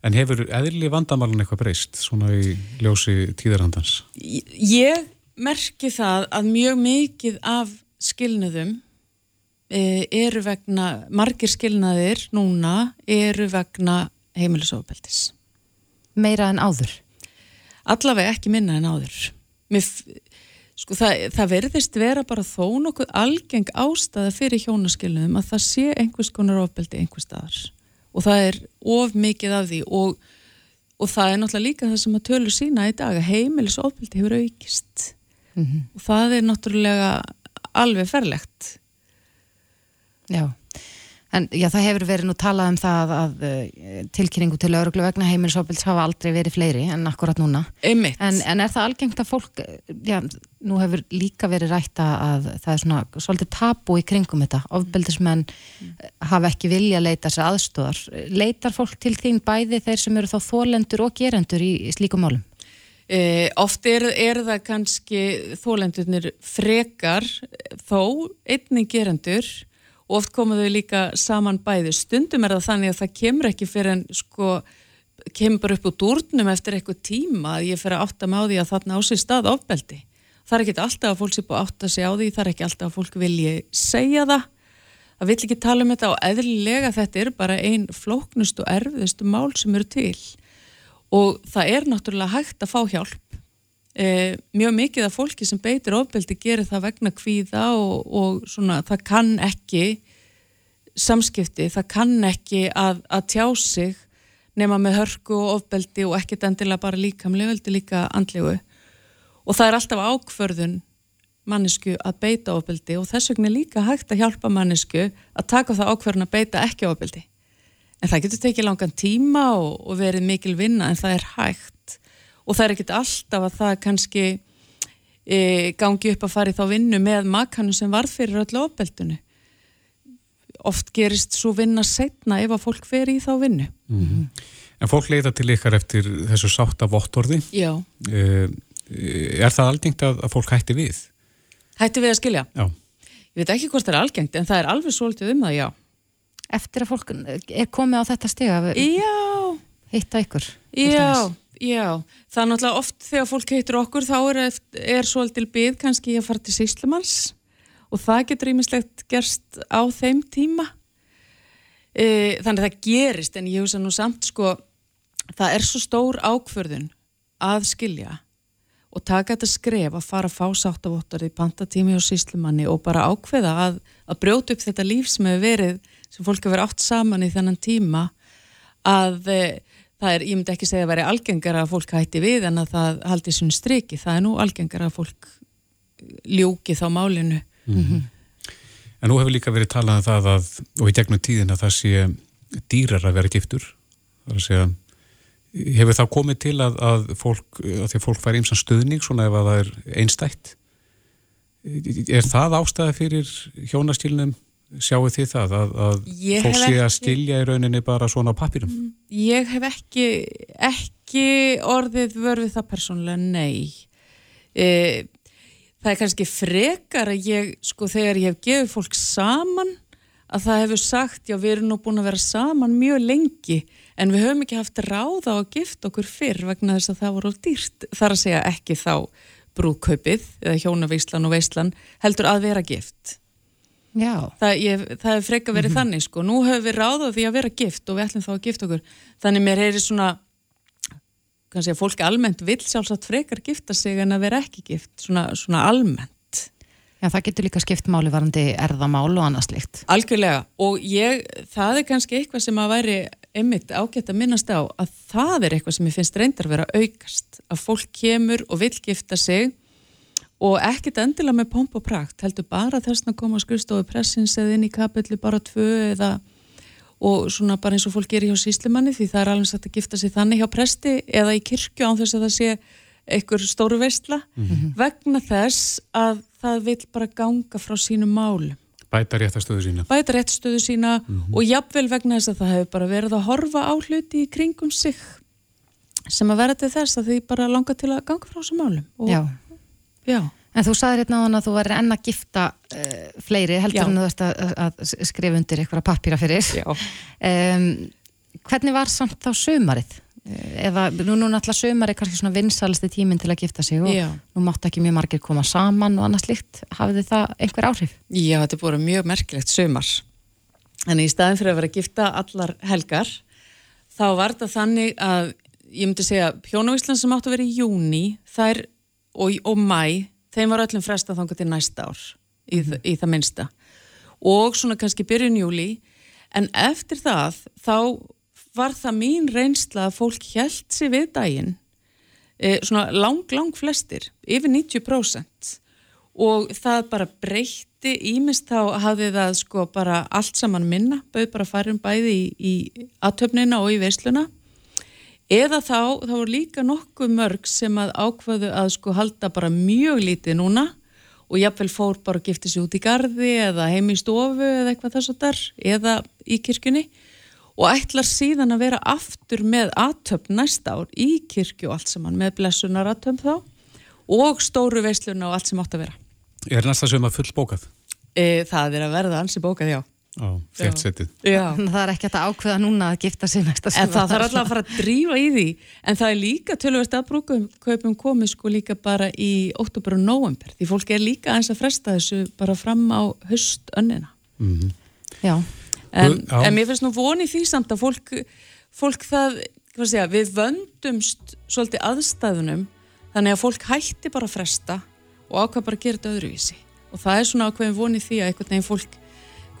En hefur eðli vandamálun eitthvað breyst svona í ljósi tíðarhandans? Ég merki það að mjög mikið af skilnaðum e, eru vegna, margir skilnaðir núna eru vegna heimilisofbeldis. Meira en áður? Allavega ekki minna en áður. Mér, sko það, það verðist vera bara þó nokkuð algeng ástæða fyrir hjónaskilnaðum að það sé einhvers konar ofbeldi einhver staðar og það er of mikið af því. Og, og það er náttúrulega líka það sem að tölur sína í dag að heimilisofbildi hefur aukist. Mm -hmm. og það er náttúrulega alveg ferlegt. Já En já, það hefur verið nú talað um það að uh, tilkynningu til öruglu vegna heimilisofbils hafa aldrei verið fleiri en akkurat núna. En, en er það algengt að fólk, já, nú hefur líka verið rætta að það er svona svolítið tabu í kringum þetta. Ofbildismenn mm. hafa ekki vilja að leita sér aðstóðar. Leitar fólk til þín bæði þeir sem eru þá þólendur og gerendur í, í slíkum málum? Eh, oft er, er það kannski þólendurnir frekar þó einnig gerendur og oft komuðu líka saman bæði stundum er það þannig að það kemur ekki fyrir en sko kemur bara upp úr dúrnum eftir eitthvað tíma að ég fer að átta mig á því að þarna á sig stað ofbeldi. Það er ekki alltaf að fólk sé búið að átta sig á því, það er ekki alltaf að fólk vilji segja það. Það vill ekki tala um þetta og eðlilega þetta er bara einn flóknust og erfiðustu mál sem eru til og það er náttúrulega hægt að fá hjálp. E, mjög mikið af fólki sem beitir ofbeldi gerir það vegna kvíða og, og svona það kann ekki samskipti, það kann ekki að, að tjá sig nema með hörku og ofbeldi og ekkert endilega bara líkamlega, veldi líka andlegu. Og það er alltaf ákförðun mannesku að beita ofbeldi og þess vegna er líka hægt að hjálpa mannesku að taka það ákförðun að beita ekki ofbeldi. En það getur tekið langan tíma og, og verið mikil vinna en það er hægt og það er ekkert alltaf að það kannski e, gangi upp að fara í þá vinnu með makanu sem varð fyrir öllu ofbeldunu oft gerist svo vinna setna ef að fólk fer í þá vinnu. Mm -hmm. En fólk leita til ykkar eftir þessu sátt af vottorði. Já. E, Er það algengt að, að fólk hætti við? Hætti við að skilja? Já. Ég veit ekki hvort það er algengt en það er alveg svolítið um það, já. Eftir að fólk er komið á þetta steg Já. Hitta ykkur Já Já, það er náttúrulega oft þegar fólk heitur okkur þá er, er svolítil byggð kannski að fara til síslumanns og það getur ímislegt gerst á þeim tíma. E, þannig að það gerist en ég hugsa nú samt sko það er svo stór ákförðun að skilja og taka þetta skref að fara að fá sáttavottar í pantatími og síslumanni og bara ákveða að, að brjóta upp þetta líf sem hefur verið, sem fólk hefur átt saman í þennan tíma að það er, ég myndi ekki segja að veri algengara að fólk hætti við en að það haldi svona striki, það er nú algengara að fólk ljúki þá málinu mm -hmm. En nú hefur líka verið talað um það að, og í gegnum tíðin að það sé dýrar að vera giftur. Það er að segja, hefur það komið til að, að fólk, að því að fólk fær ímsan stöðning svona ef að það er einstætt? Er það ástæði fyrir hjónastílunum? Sjáu þið það að, að fólk sé að stilja í rauninni bara svona á pappirum? Ég hef ekki, ekki orðið vörfið það persónulega, nei. E, það er kannski frekar að ég, sko þegar ég hef gefið fólk saman, að það hefur sagt, já við erum nú búin að vera saman mjög lengi, en við höfum ekki haft ráða á að gifta okkur fyrr vegna þess að það voru dýrt. Það er að segja ekki þá brúðkaupið, eða hjónaveislan og veislan, heldur að vera gift. Það, ég, það er freka verið mm -hmm. þannig sko, nú höfum við ráðað því að vera gift og við ætlum þá að gifta okkur. Þannig mér heyri svona kannski að fólki almennt vil sjálfsagt frekar gifta sig en að vera ekki gift. Svona, svona almennt. Já, það getur líka skipt máli varandi erðamál og annað slikt Algjörlega, og ég, það er kannski eitthvað sem að væri einmitt ágætt að minnast á að það er eitthvað sem ég finnst reyndar að vera aukast. Að fólk kemur og vil gifta sig og ekkit endilega með pomp og prakt heldur bara þess að koma að skrifstofu pressins eða inn í kapilli bara tvö eða og svona bara eins og fólk gerir hjá síslimanni því það er alveg sætt að gifta sig þannig hjá presti eða í kirkju án þess að það sé einhver stóru veistla mm -hmm. vegna þess að það vil bara ganga frá sínum mál Bæta réttastöðu sína. Bæta réttastöðu sína mm -hmm. og jafnvel vegna þess að það hefur bara verið að horfa á hluti í kringum sig sem að vera til þess að því bara langa til að ganga frá þessum málum og Já Já. En þú sagði hérna á hann að þú væri enn að gifta uh, fleiri heldur en þú ert að, að skrifa undir eitthvað pappýra fyrir. Um, hvernig var samt þá sömarið? Eh, eða nú er náttúrulega sömarið kannski svona vinsalisti tíminn til að gifta sig og Já. nú mátt ekki mjög margir koma saman og annað slikt. Hafið þið það einhver áhrif? Já, þetta er búin mjög merkilegt sömar. En í staðin fyrir að vera að gifta allar helgar, þá var þetta þannig að ég myndi segja Hjónavísland sem átt að vera í júni, þær og, og mæ, þeim var öllum fresta þanga til næsta ár í, mm. í það minnsta og svona kannski byrjun júli en eftir það þá var það mín reynsla að fólk held sér við daginn e, svona lang, lang flestir yfir 90% og það bara breytti ímest þá hafði það sko bara allt saman minna, bauð bara farum bæði í, í aðtöfnina og í veisluna eða þá, þá er líka nokkuð mörg sem að ákvaðu að sko halda bara mjög lítið núna og jáfnvel fór bara að gifta sig út í gardi eða heim í stofu eða eitthvað þess að þar eða í kirkjunni og ætlar síðan að vera aftur með aðtöfn næsta ár í kirkju og allt saman með blessunar aðtöfn þá og stóru veisluna og allt sem átt að vera. Er næsta sem að full bókað? E, það er að verða ansi bókað, já. Á. [LAUGHS] Það er ekki að ákveða núna að gifta sig næsta sem en það þarf alltaf að fara að drífa í því. En það er líka tölvist að brúkaupum komið sko líka bara í óttúber og nóvember. Því fólk er líka eins að fresta þessu bara fram á höst önnina. Mm -hmm. Já. En, en mér finnst nú vonið því samt að fólk, fólk það segja, við vöndumst svolítið aðstæðunum þannig að fólk hætti bara að fresta og ákvað bara að gera þetta öðruvísi. Og það er svona ákveðin vonið því að einhvern veginn fólk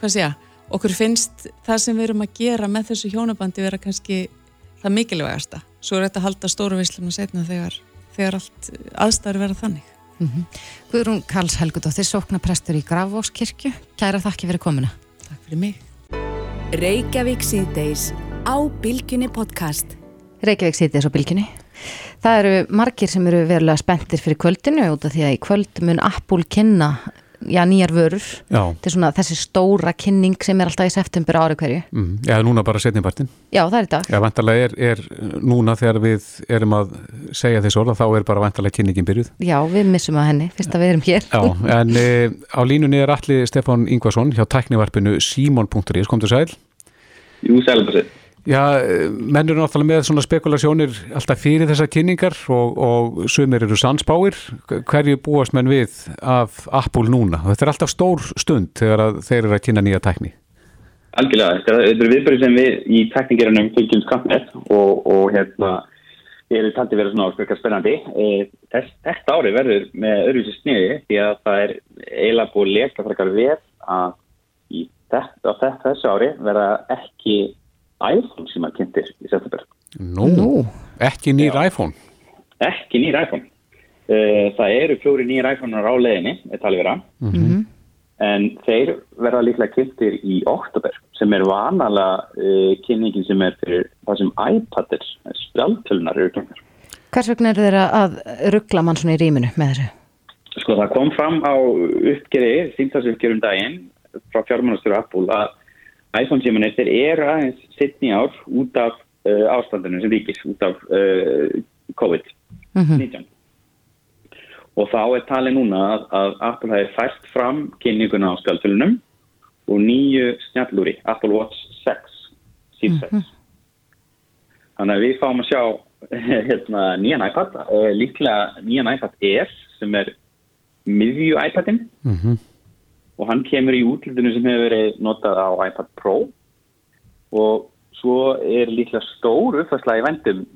hvað sé ég, okkur finnst það sem við erum að gera með þessu hjónabandi vera kannski það mikilvægasta. Svo er þetta að halda stóru vissluna setna þegar, þegar allt aðstæður vera þannig. Mm -hmm. Guðrún Karls Helgudóttir sóknaprestur í Grafvókskirkju Kæra þakki fyrir komuna. Takk fyrir mig. Reykjavík síðdeis á Bilginni podcast. Reykjavík síðdeis á Bilginni Það eru margir sem eru verulega spenntir fyrir kvöldinu út af því að í kvöld mun Apple kynna já, nýjar vörur. Til svona þessi stóra kynning sem er alltaf í september ári hverju. Mm, Já, núna bara setnipartin Já, það er í dag. Já, vantarlega er, er núna þegar við erum að segja þessu orða, þá er bara vantarlega kynningin byrjuð. Já, við missum að henni, fyrst að við erum hér. Já, en e, á línunni er allir Stefán Ingvarsson hjá tæknivarpinu simon.is, kom þú sæl? Jú, sælum Já, menn eru náttúrulega með svona spekulasjónir alltaf fyrir þessar kynningar og, og sumir eru sannsbáir. Hverju búast menn við af Apple núna? Þetta er alltaf stór stund þegar þeir eru að kynna nýja tækni. Algjörlega, þetta eru viðbörði sem við í tekníkerunum fylgjum skammið og, og hérna, ég er taldið verið svona áskveikar spennandi. E, þess, þetta ári verður með öðruvísi sniði því að það er eiginlega búið leka frekar við að í þetta, þessu ári verða ekki iPhone sem að kynntir í september. Nú, no, ekki nýr Já. iPhone? Ekki nýr iPhone. Uh, það eru fjóri nýr iPhone á leðinni, er talið vera. Mm -hmm. en þeir verða líklega kynntir í oktober sem er vanalega uh, kynningin sem er fyrir það sem iPad-ir, spjáltölunar eru kynntar. Hvers vegna eru þeirra að ruggla mann svona í rýminu með þessu? Sko það kom fram á uppgeri, síntalsuppgerum daginn frá fjármánastur Apple að iPhone símanir þeir eru aðeins sittni ár út af uh, ástandinu sem ríkis, út af uh, COVID-19. Og þá er talið núna að, að Apple hafi fært fram kynninguna á skjálfölunum og nýju snjallúri, Apple Watch 6, Series 6. Þannig að við fáum að sjá [LAUGHS] hérna, nýjan iPad, uh, líklega nýjan iPad Air sem er miðju iPadin Mhm. Og hann kemur í útlutinu sem hefur verið notað á iPad Pro. Og svo er líklega stór uppfærsla í vendum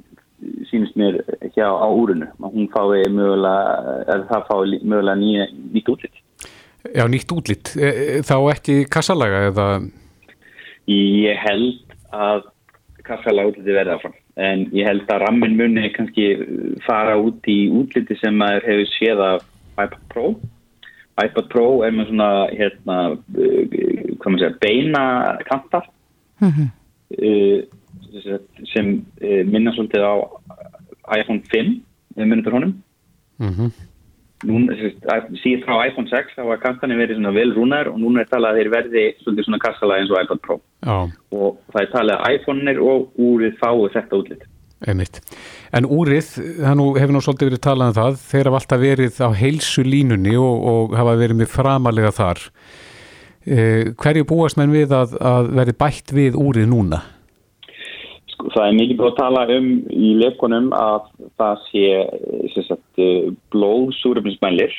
sínist mér hjá á úrunu hún fái mögulega eða það fái mögulega nýja, nýtt útlit. Já, nýtt útlitt. E, e, þá ekki kassalaga eða... ég held að kassala útliti verða áfram. En ég held að rammin muni kannski fara út í útliti sem maður hefur séð af iPad Pro iPad Pro er með svona hérna, uh, hvað maður segja, beina kantar Mhm. uh, sem uh, minna svolítið á iPhone 5 ef munið fyrir honum. Mm núna, sem sagt, síðan frá iPhone 6 þá var kantanir verið svona vel rúnar og núna er talað að þeir verði svolítið svona kassala eins og iPad Pro. Já, og það er talið að iPhone-ir og úrið fái þetta útlit einmitt. En úrið, það nú, hefur nú svolítið verið talað um það, þeir hafa alltaf verið á heilsu línunni og, og hafa verið með framalega þar. E, hverju búast menn við að, að verði bætt við úrið núna? Sko, það er mikið búið að tala um í leikunum að það sé sagt, eh, blóðsúröfnismælir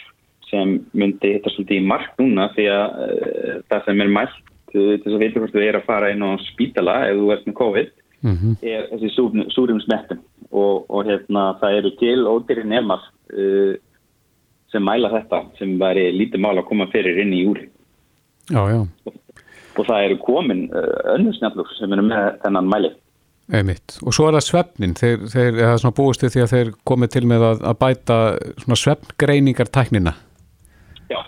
sem myndi hitta svolítið í mark núna því að uh, það sem er mælt til þess að veitur hvort þú er að fara inn á spítala ef þú ert með COVID Mm er þessi súrumsmettum og, og hérna það eru til ódýri nefnar uh, sem mæla þetta sem væri lítið mál að koma fyrir inn í úri Já, já, og það eru komin uh, önnur snjallur sem eru með þennan mæli. Einmitt. Og svo er það svefnin, þeir, þeir eða svona búist við því að þeir komið til með að, að bæta svona svefngreiningar tæknina. Já,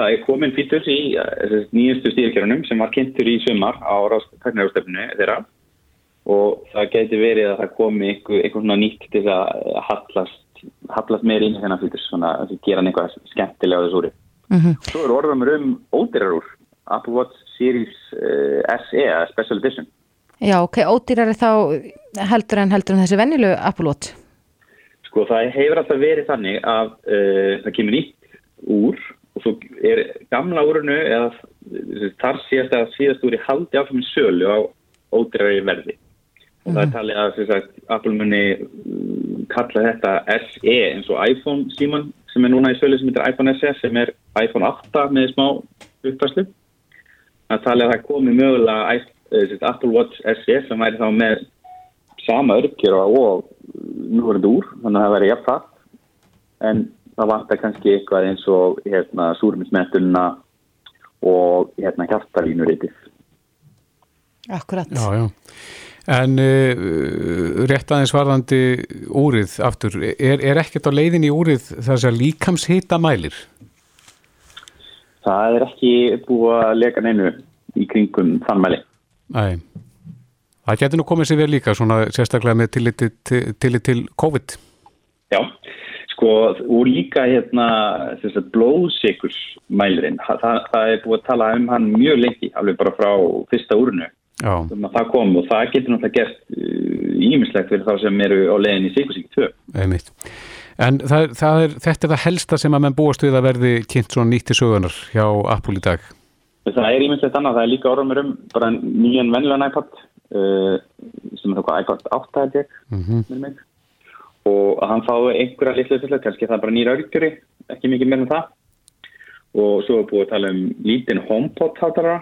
það er komin fítur í uh, nýjastu stýrkjörunum sem var kynntur í sumar á tæknarjástefnu þeirra og það geti verið að það komi einhver, einhver svona nýtt til að hallast, hallast meir inn í þennan fítur svona að gera hann eitthvað skemmtilega á þessu úri. Mhm. Svo er orðamur um ódýrar úr Apple Watch Series uh, SE, Special Edition. Já, ok, ódýrari þá heldur en heldur en þessi venjulegu Apple Watch. Sko það hefur alltaf verið þannig að uh, það kemur nýtt úr og svo er gamla úrunu eða þar síðast að síðast úr í haldi áfram í sölu á ódýrari verði. Og það er talið að sagt, Apple muni uh, kalla þetta SE eins og iPhone síman sem er núna í sölu sem heitir iPhone SE sem er iPhone 8 með smá uppfæslu. Það er talið að það komi mögulega eh, Apple Watch SE sem væri þá með sama örgjur og núverandi úr, þannig að það væri jafn það en það vantar kannski eitthvað eins og hérna súruminsmettunna og hérna hjartalínuritið. Akkurat. Já, já. En uh, rétt aðeins varðandi úrið aftur, er, er ekkert á leiðin í úrið þess að líkamshita mælir? Það er ekki búið að leka neinu í kringum þann mæli. Nei. Það getur nú komið sér vel líka, svona sérstaklega með tillit til, tillit til COVID. Já, sko, og líka hérna þess að blóðsikursmælirinn, það, það er búið að tala um hann mjög lengi, alveg bara frá fyrsta úrunu. Um að það kom og það getur náttúrulega gert ímislegt fyrir þá sem eru á leiðin í sikursík 2. einmitt. En það, það er, þetta er það helsta sem að menn búast við að verði kynnt svona nýtt til sögunar hjá Apple í dag. Það er ímislegt annað, það er líka orðumur um bara nýjan vennilegan iPad uh, sem er það iPad 8 held ég, Mm mig. Og að hann fái einhverja litlu uppfærslu, kannski það er bara nýra örgjuri, ekki mikið meira en það. Og svo er búið að tala um lítinn HomePod hátara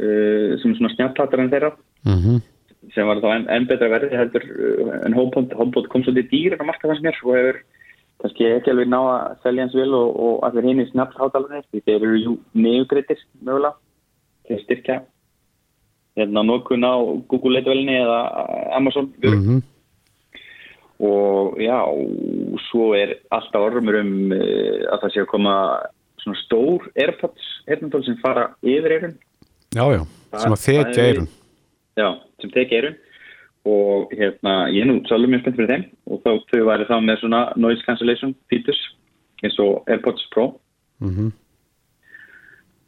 uh, sem er svona snjallhátara en þeirra -hmm. sem var þá enn en betra verði heldur uh, en HomePod kom svolítið dýr á marka þess mér og hefur kannski ekki alveg ná að selja hans vil og, og allir hinn í snjallhátalarnir því þeir eru jú neugreitir mögulega til að styrkja hérna nokkun á Google leitvelni eða Amazon. Mm og já, svo er alltaf ormur um uh, að það sé að koma svona stór Airpods eirnatól sem fara yfir eirun Já, já, sem að þekja eirun Já, sem þekja eirun og hérna, ég er nú svolítið mjög spennt fyrir þeim. Og þá þau væri þá með svona noise cancellation features eins og AirPods Pro. Mm -hmm.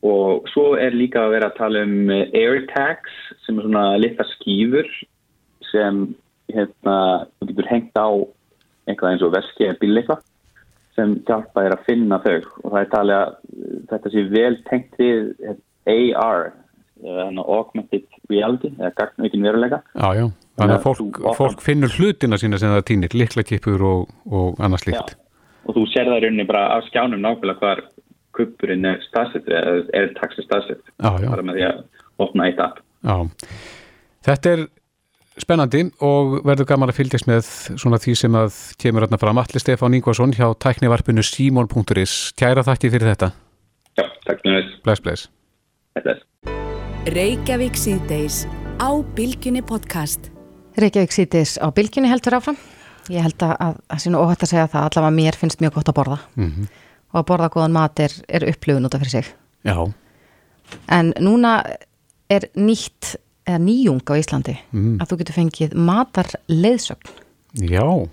og svo er líka að vera að tala um AirTags sem er svona litla skýfur sem hérna, þú getur hengt á eitthvað eins og veski eða bíleikla sem hjálpa þér að finna þau. Og það er talið að þetta sé vel tengt við AR augmented reality eða gagnaukin veruleika. Já, já, þannig að fólk, fólk finnur hlutina sína sem það týnir, liklakipur og, og annars líkt og þú sér það rauninni bara á skjánum nákvæmlega hvar kuppurinn er staðsett eða er taxi staðsett bara með því að opna eitt app. Já, þetta er spennandi og verður gaman að fylgjast með svona því sem að kemur hérna fram. Alli Stefán Ingvarsson hjá tæknivarpinu simon.is Kæra þakki fyrir þetta. Já, takk fyrir. Þess Bless, bless Bless Reykjavík síðdeis á Bilginni podcast. Reykjavík síðdeis á Bilginni heldur áfram. Ég held að það sé nú óhætt að segja það allavega mér finnst mjög gott að borða. Mm -hmm. og að borða góðan mat er, er upplifun út af fyrir sig. Já. En núna er nýtt eða nýjung á Íslandi Mhm. að þú getur fengið matar leiðsögn Já,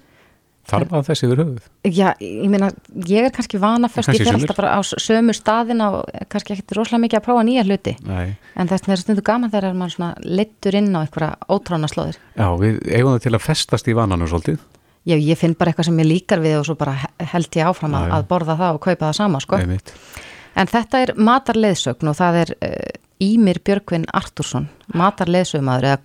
þarf að þessi yfir höfuð? Já, ég meina, ég er kannski vana fyrst, ég Kannski fer sumir. alltaf bara á sömu staðina og kannski ekkert rosalega mikið að prófa nýja hluti. Nei. en þess vegna er stundu gaman þegar maður svona leittur inn á einhverja ótrána slóðir. Já, við eigum það til að festast í vananu svolítið. Já, ég finn bara eitthvað sem ég líkar við og svo bara he- held ég áfram að, að borða það og kaupa það sama, sko. Einmitt. En þetta er matarleiðsögn og það er uh, Ímir Björgvin Artúrsson matarleiðsögmaður eða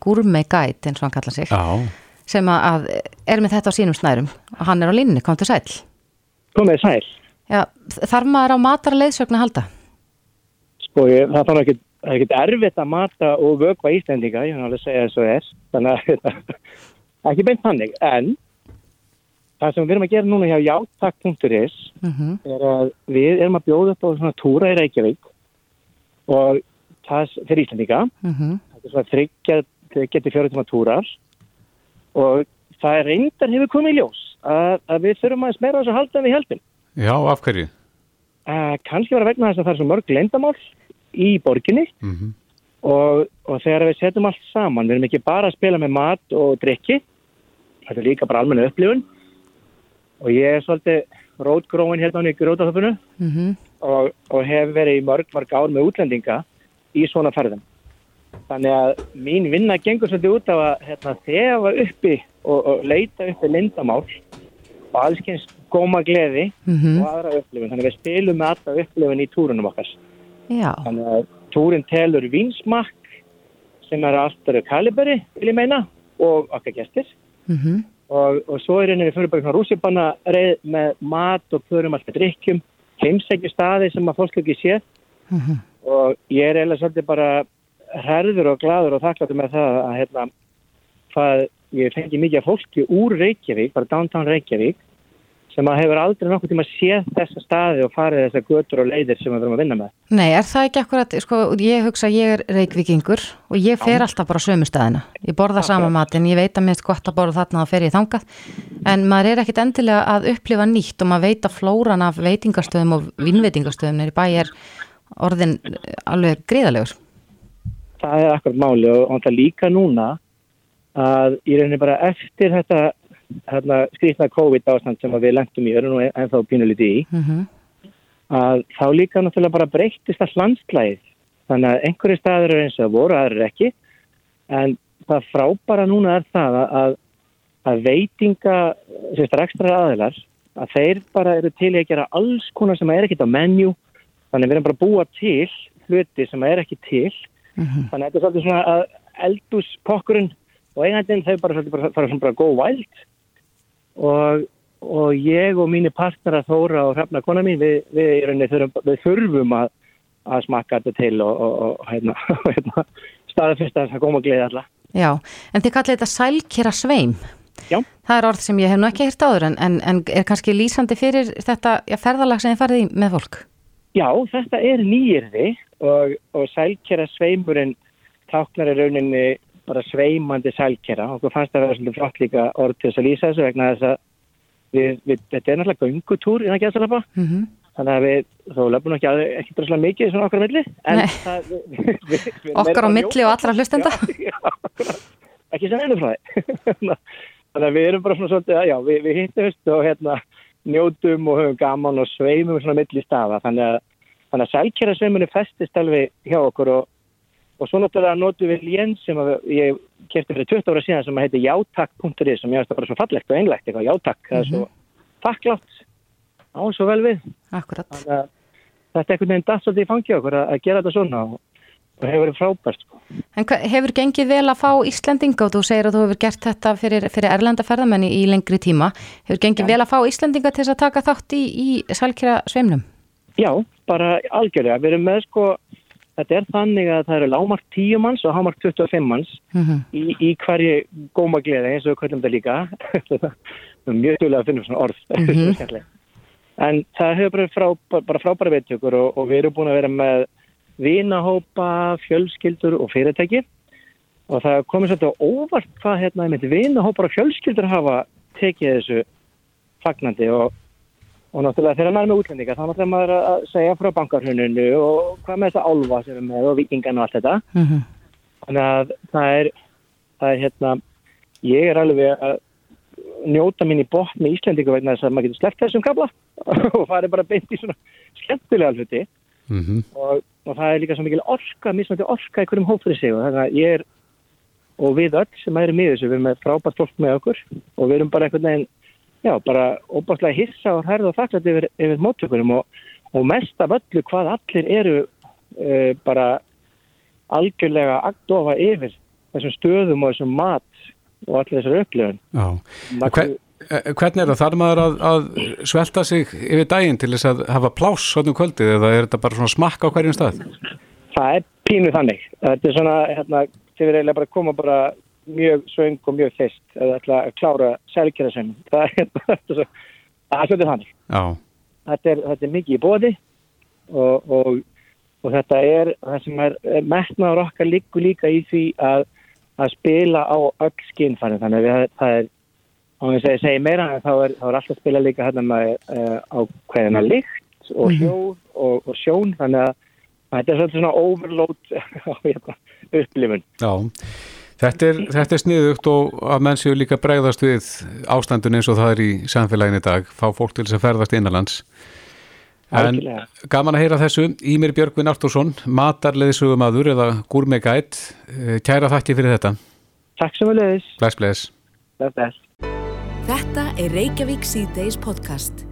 sem að, að er með þetta á sínum snærum og hann er á línni, kom til sæl Komið sæl. Já, þarf maður á matarleiðsögn að halda? Sko, ég, það þarf ekki, það er ekkert erfitt að mata og vögva Íslendinga, ég hann alveg segja þess og er. Þannig að ekki beint þannig, en það sem við erum að gera núna hjá játak.is Mm er að við erum að bjóða upp á svona túra í Reykjavík og það fyrir Íslendinga. -hmm. Þetta er svona þryggja, þryggja til fjóra tíma túrar og það er reyndar hefur komið í ljós að, að við þurfum aðeins meira á þessu að halda en við heldum. já, af hverju? Kannski var að vegna þess að það er svo mörg leyndamál í borginni Mm og, og þegar við setjum allt saman, við erum ekki bara að spila með mat og drikki, þetta er líka bara almenna upplifun og ég er svolítið rótgróin hérna á nýjum grótaföfunu Mm og, og hef verið í mörg, mörg ár með útlendinga í svona ferðum. Þannig að mín vinna gengur svolítið út af að hérna, þefa uppi og, og leita uppi lindamál og allskyns góma gleði Mhm. og aðra upplifun. Þannig að við spilum með alla upplifun í túrunum okkar. Já, Þannig að túrin telur vinsmakk sem er alltaf kaliberi, vil ég meina, og okkar gestir. mm Og, og svo er henni fyrir bara svona rússipanna reið með mat og förum alltaf drikkjum, heimsækju staði sem að fólk ekki sé. Mhm. Og ég er eiginlega svolítið bara herður og gladur og þakkláttur með það að hérna, hvað ég fengi mikið fólki úr Reykjavík, bara downtown Reykjavík, sem að hefur aldrei nokkuð tíma séð þessa staði og farið þessar götur og leiðir sem við verum að vinna með. Nei, er það ekki akkurat, sko, ég hugsa að ég er reykvikingur og ég fer alltaf bara sömu staðina. Ég borða sama matinn, ég veit að er gott að borða þarna og fer ég þangað, en maður er ekkit endilega að upplifa nýtt og maður veit að flóran af veitingastöðum og vinnveitingastöðum er í bæ er orðin alveg greiðalegur. Það er akkurat máli og, og það líka núna að ég reynir bara eftir þetta hérna, skrýtna COVID ástand sem við lengtum í, erum nú ennþá pínuliti í, Mm að þá líka náttúrulega bara breyttist all landslægið. Þannig að einhverju staður eru eins og voru, aðrir ekki, en það frábara núna er það að, að, veitinga, ekstra aðilar, að þeir bara eru til að gera alls konar sem er ekkit á menju, þannig að við erum bara að búa til hluti sem er ekki til, -hmm. Þannig að þetta er svolítið svona að eldúspokkurinn og eigandinn þau bara svolítið bara fara svona bara go wild og, og ég og mínir partnera Þóra og Hrafna kona mín við, við, rauninni þurfum, við þurfum að, að smakka þetta til og, og, og hérna, [LAUGHS] hérna staðfyrst að það koma að gleði alla. Já, en þið kallið þetta sælkera sveim. Já. Það er orð sem ég hef nú ekki hýrt áður en, en, en er kannski lýsandi fyrir þetta ferðalag sem þið farið í með fólk? Já, þetta er nýjirði og, og sælkera sveimurinn táknar í rauninni bara sveimandi sælkera. Og fannst það að vera svolítið flott líka orð til þess að lýsa þessu vegna þess að við, við, þetta er náttúrulega göngutúr innan gæðsalapa Mm -hmm. þannig að við, þó löfum ekki, ekki droslega mikið svona okkar á milli það, við, okkar á milli og allra hlustenda. Já, já, ekki sem einu frá því [LAUGHS] þannig að við erum bara svona svolítið að já, við, við hittumst og hérna njótum og höfum gaman og sveimum svona milli staða. Þannig að, þannig að sælkjara sveimunni festist alveg hjá okkur og, og svo náttúrulega notum við léns sem að ég kæfti fyrir 20 ára síðan sem að heiti játak.is sem ég veist að bara svo fallegt og einlegt eitthvað játak, það er svo þakklátt á svo vel við. Akkurat. Þetta er einhvern veginn datt svolítið í fangi okkur að, að gera þetta svona og, og hefur verið frábært. Sko. En hefur gengið vel að fá Íslandinga og þú segir að þú hefur gert þetta fyrir, fyrir erlenda ferðamenni í lengri tíma. Hefur gengið ja. vel að fá Íslandinga til að taka þátt í, í sælkjara sveimnum? Já, bara algjörlega. Við erum með sko, þetta er þannig að það eru lámark 10 manns og hámark 25 manns mm -hmm. í, í hverju góma gleði eins og við kvöldum þetta líka. [LAUGHS] mjög tjóðlega að finna svona orð. [LAUGHS] Mm -hmm. En það hefur bara, frá, bara frábæra veittökur og, og við erum búin að vera með vinahópa, fjölskyldur og fyrirtæki og það komið svolítið óvart hvað hérna, vinahópar og fjölskyldur hafa tekið þessu fagnandi og, og náttúrulega þegar maður er með útlendinga þá náttúrulega maður að segja frá bankarhununu og hvað með þetta álva sem er með og vikingan og allt þetta. Mm -hmm. Þannig að það er, það er hérna, ég er alveg að njóta mín í botn með Íslandíku vegna þess að maður getur sleppt þessum kabla [LAUGHS] og farið bara beint í svona skemmtilega hluti mm -hmm. og, og það er líka svo mikil orka, mismætti orka í hverjum hófrið sig og þannig að ég er og við öll sem erum í þessu, við erum með frábært fólk með okkur og við erum bara einhvern veginn já, bara óbærslega hissa og herða og þakklætt yfir, yfir móttökunum og, og mest af öllu hvað allir eru uh, bara algjörlega agdofa yfir þessum stöðum og þessum mat og allir þessar upplifun Hver, eh, Hvernig er það? Þarf maður að, að svelta sig yfir daginn til þess að hafa pláss svona um kvöldið eða er þetta bara svona smakka á hverjum stað? Það er pínu þannig þetta er svona, hérna, þið verður eiginlega bara að koma bara mjög svöng og mjög fyrst eða ætla að klára selgjörðarsveim [LAUGHS] það er er svolítið þannig. Þetta er, þetta er mikið í bóði og, og, og þetta er það sem er metnaður okkar líku líka í því að að spila á öll skinnfærin þannig að það er á þess að segja meira en þá er, þá er alltaf að spila líka hérna með uh, á hverjana lykt og mhm. hljóð og, og sjón. Þannig að þetta er svona overload [LAUGHS] á hérna, upplifun. Já, þetta er, þetta er sniðugt og að menn séu líka bregðast við ástandun eins og það er í samfélagin í dag, fá fólk til þess að ferðast innanlands En gaman að heyra þessu, Ímir Björgvin Artúrsson, matarleðisugumadur eða gúrmegætt, eh, kæra þakki fyrir þetta. Takk sem við leiðis. Bless, bless. Bless, bless. Þetta er Reykjavík C-Days podcast.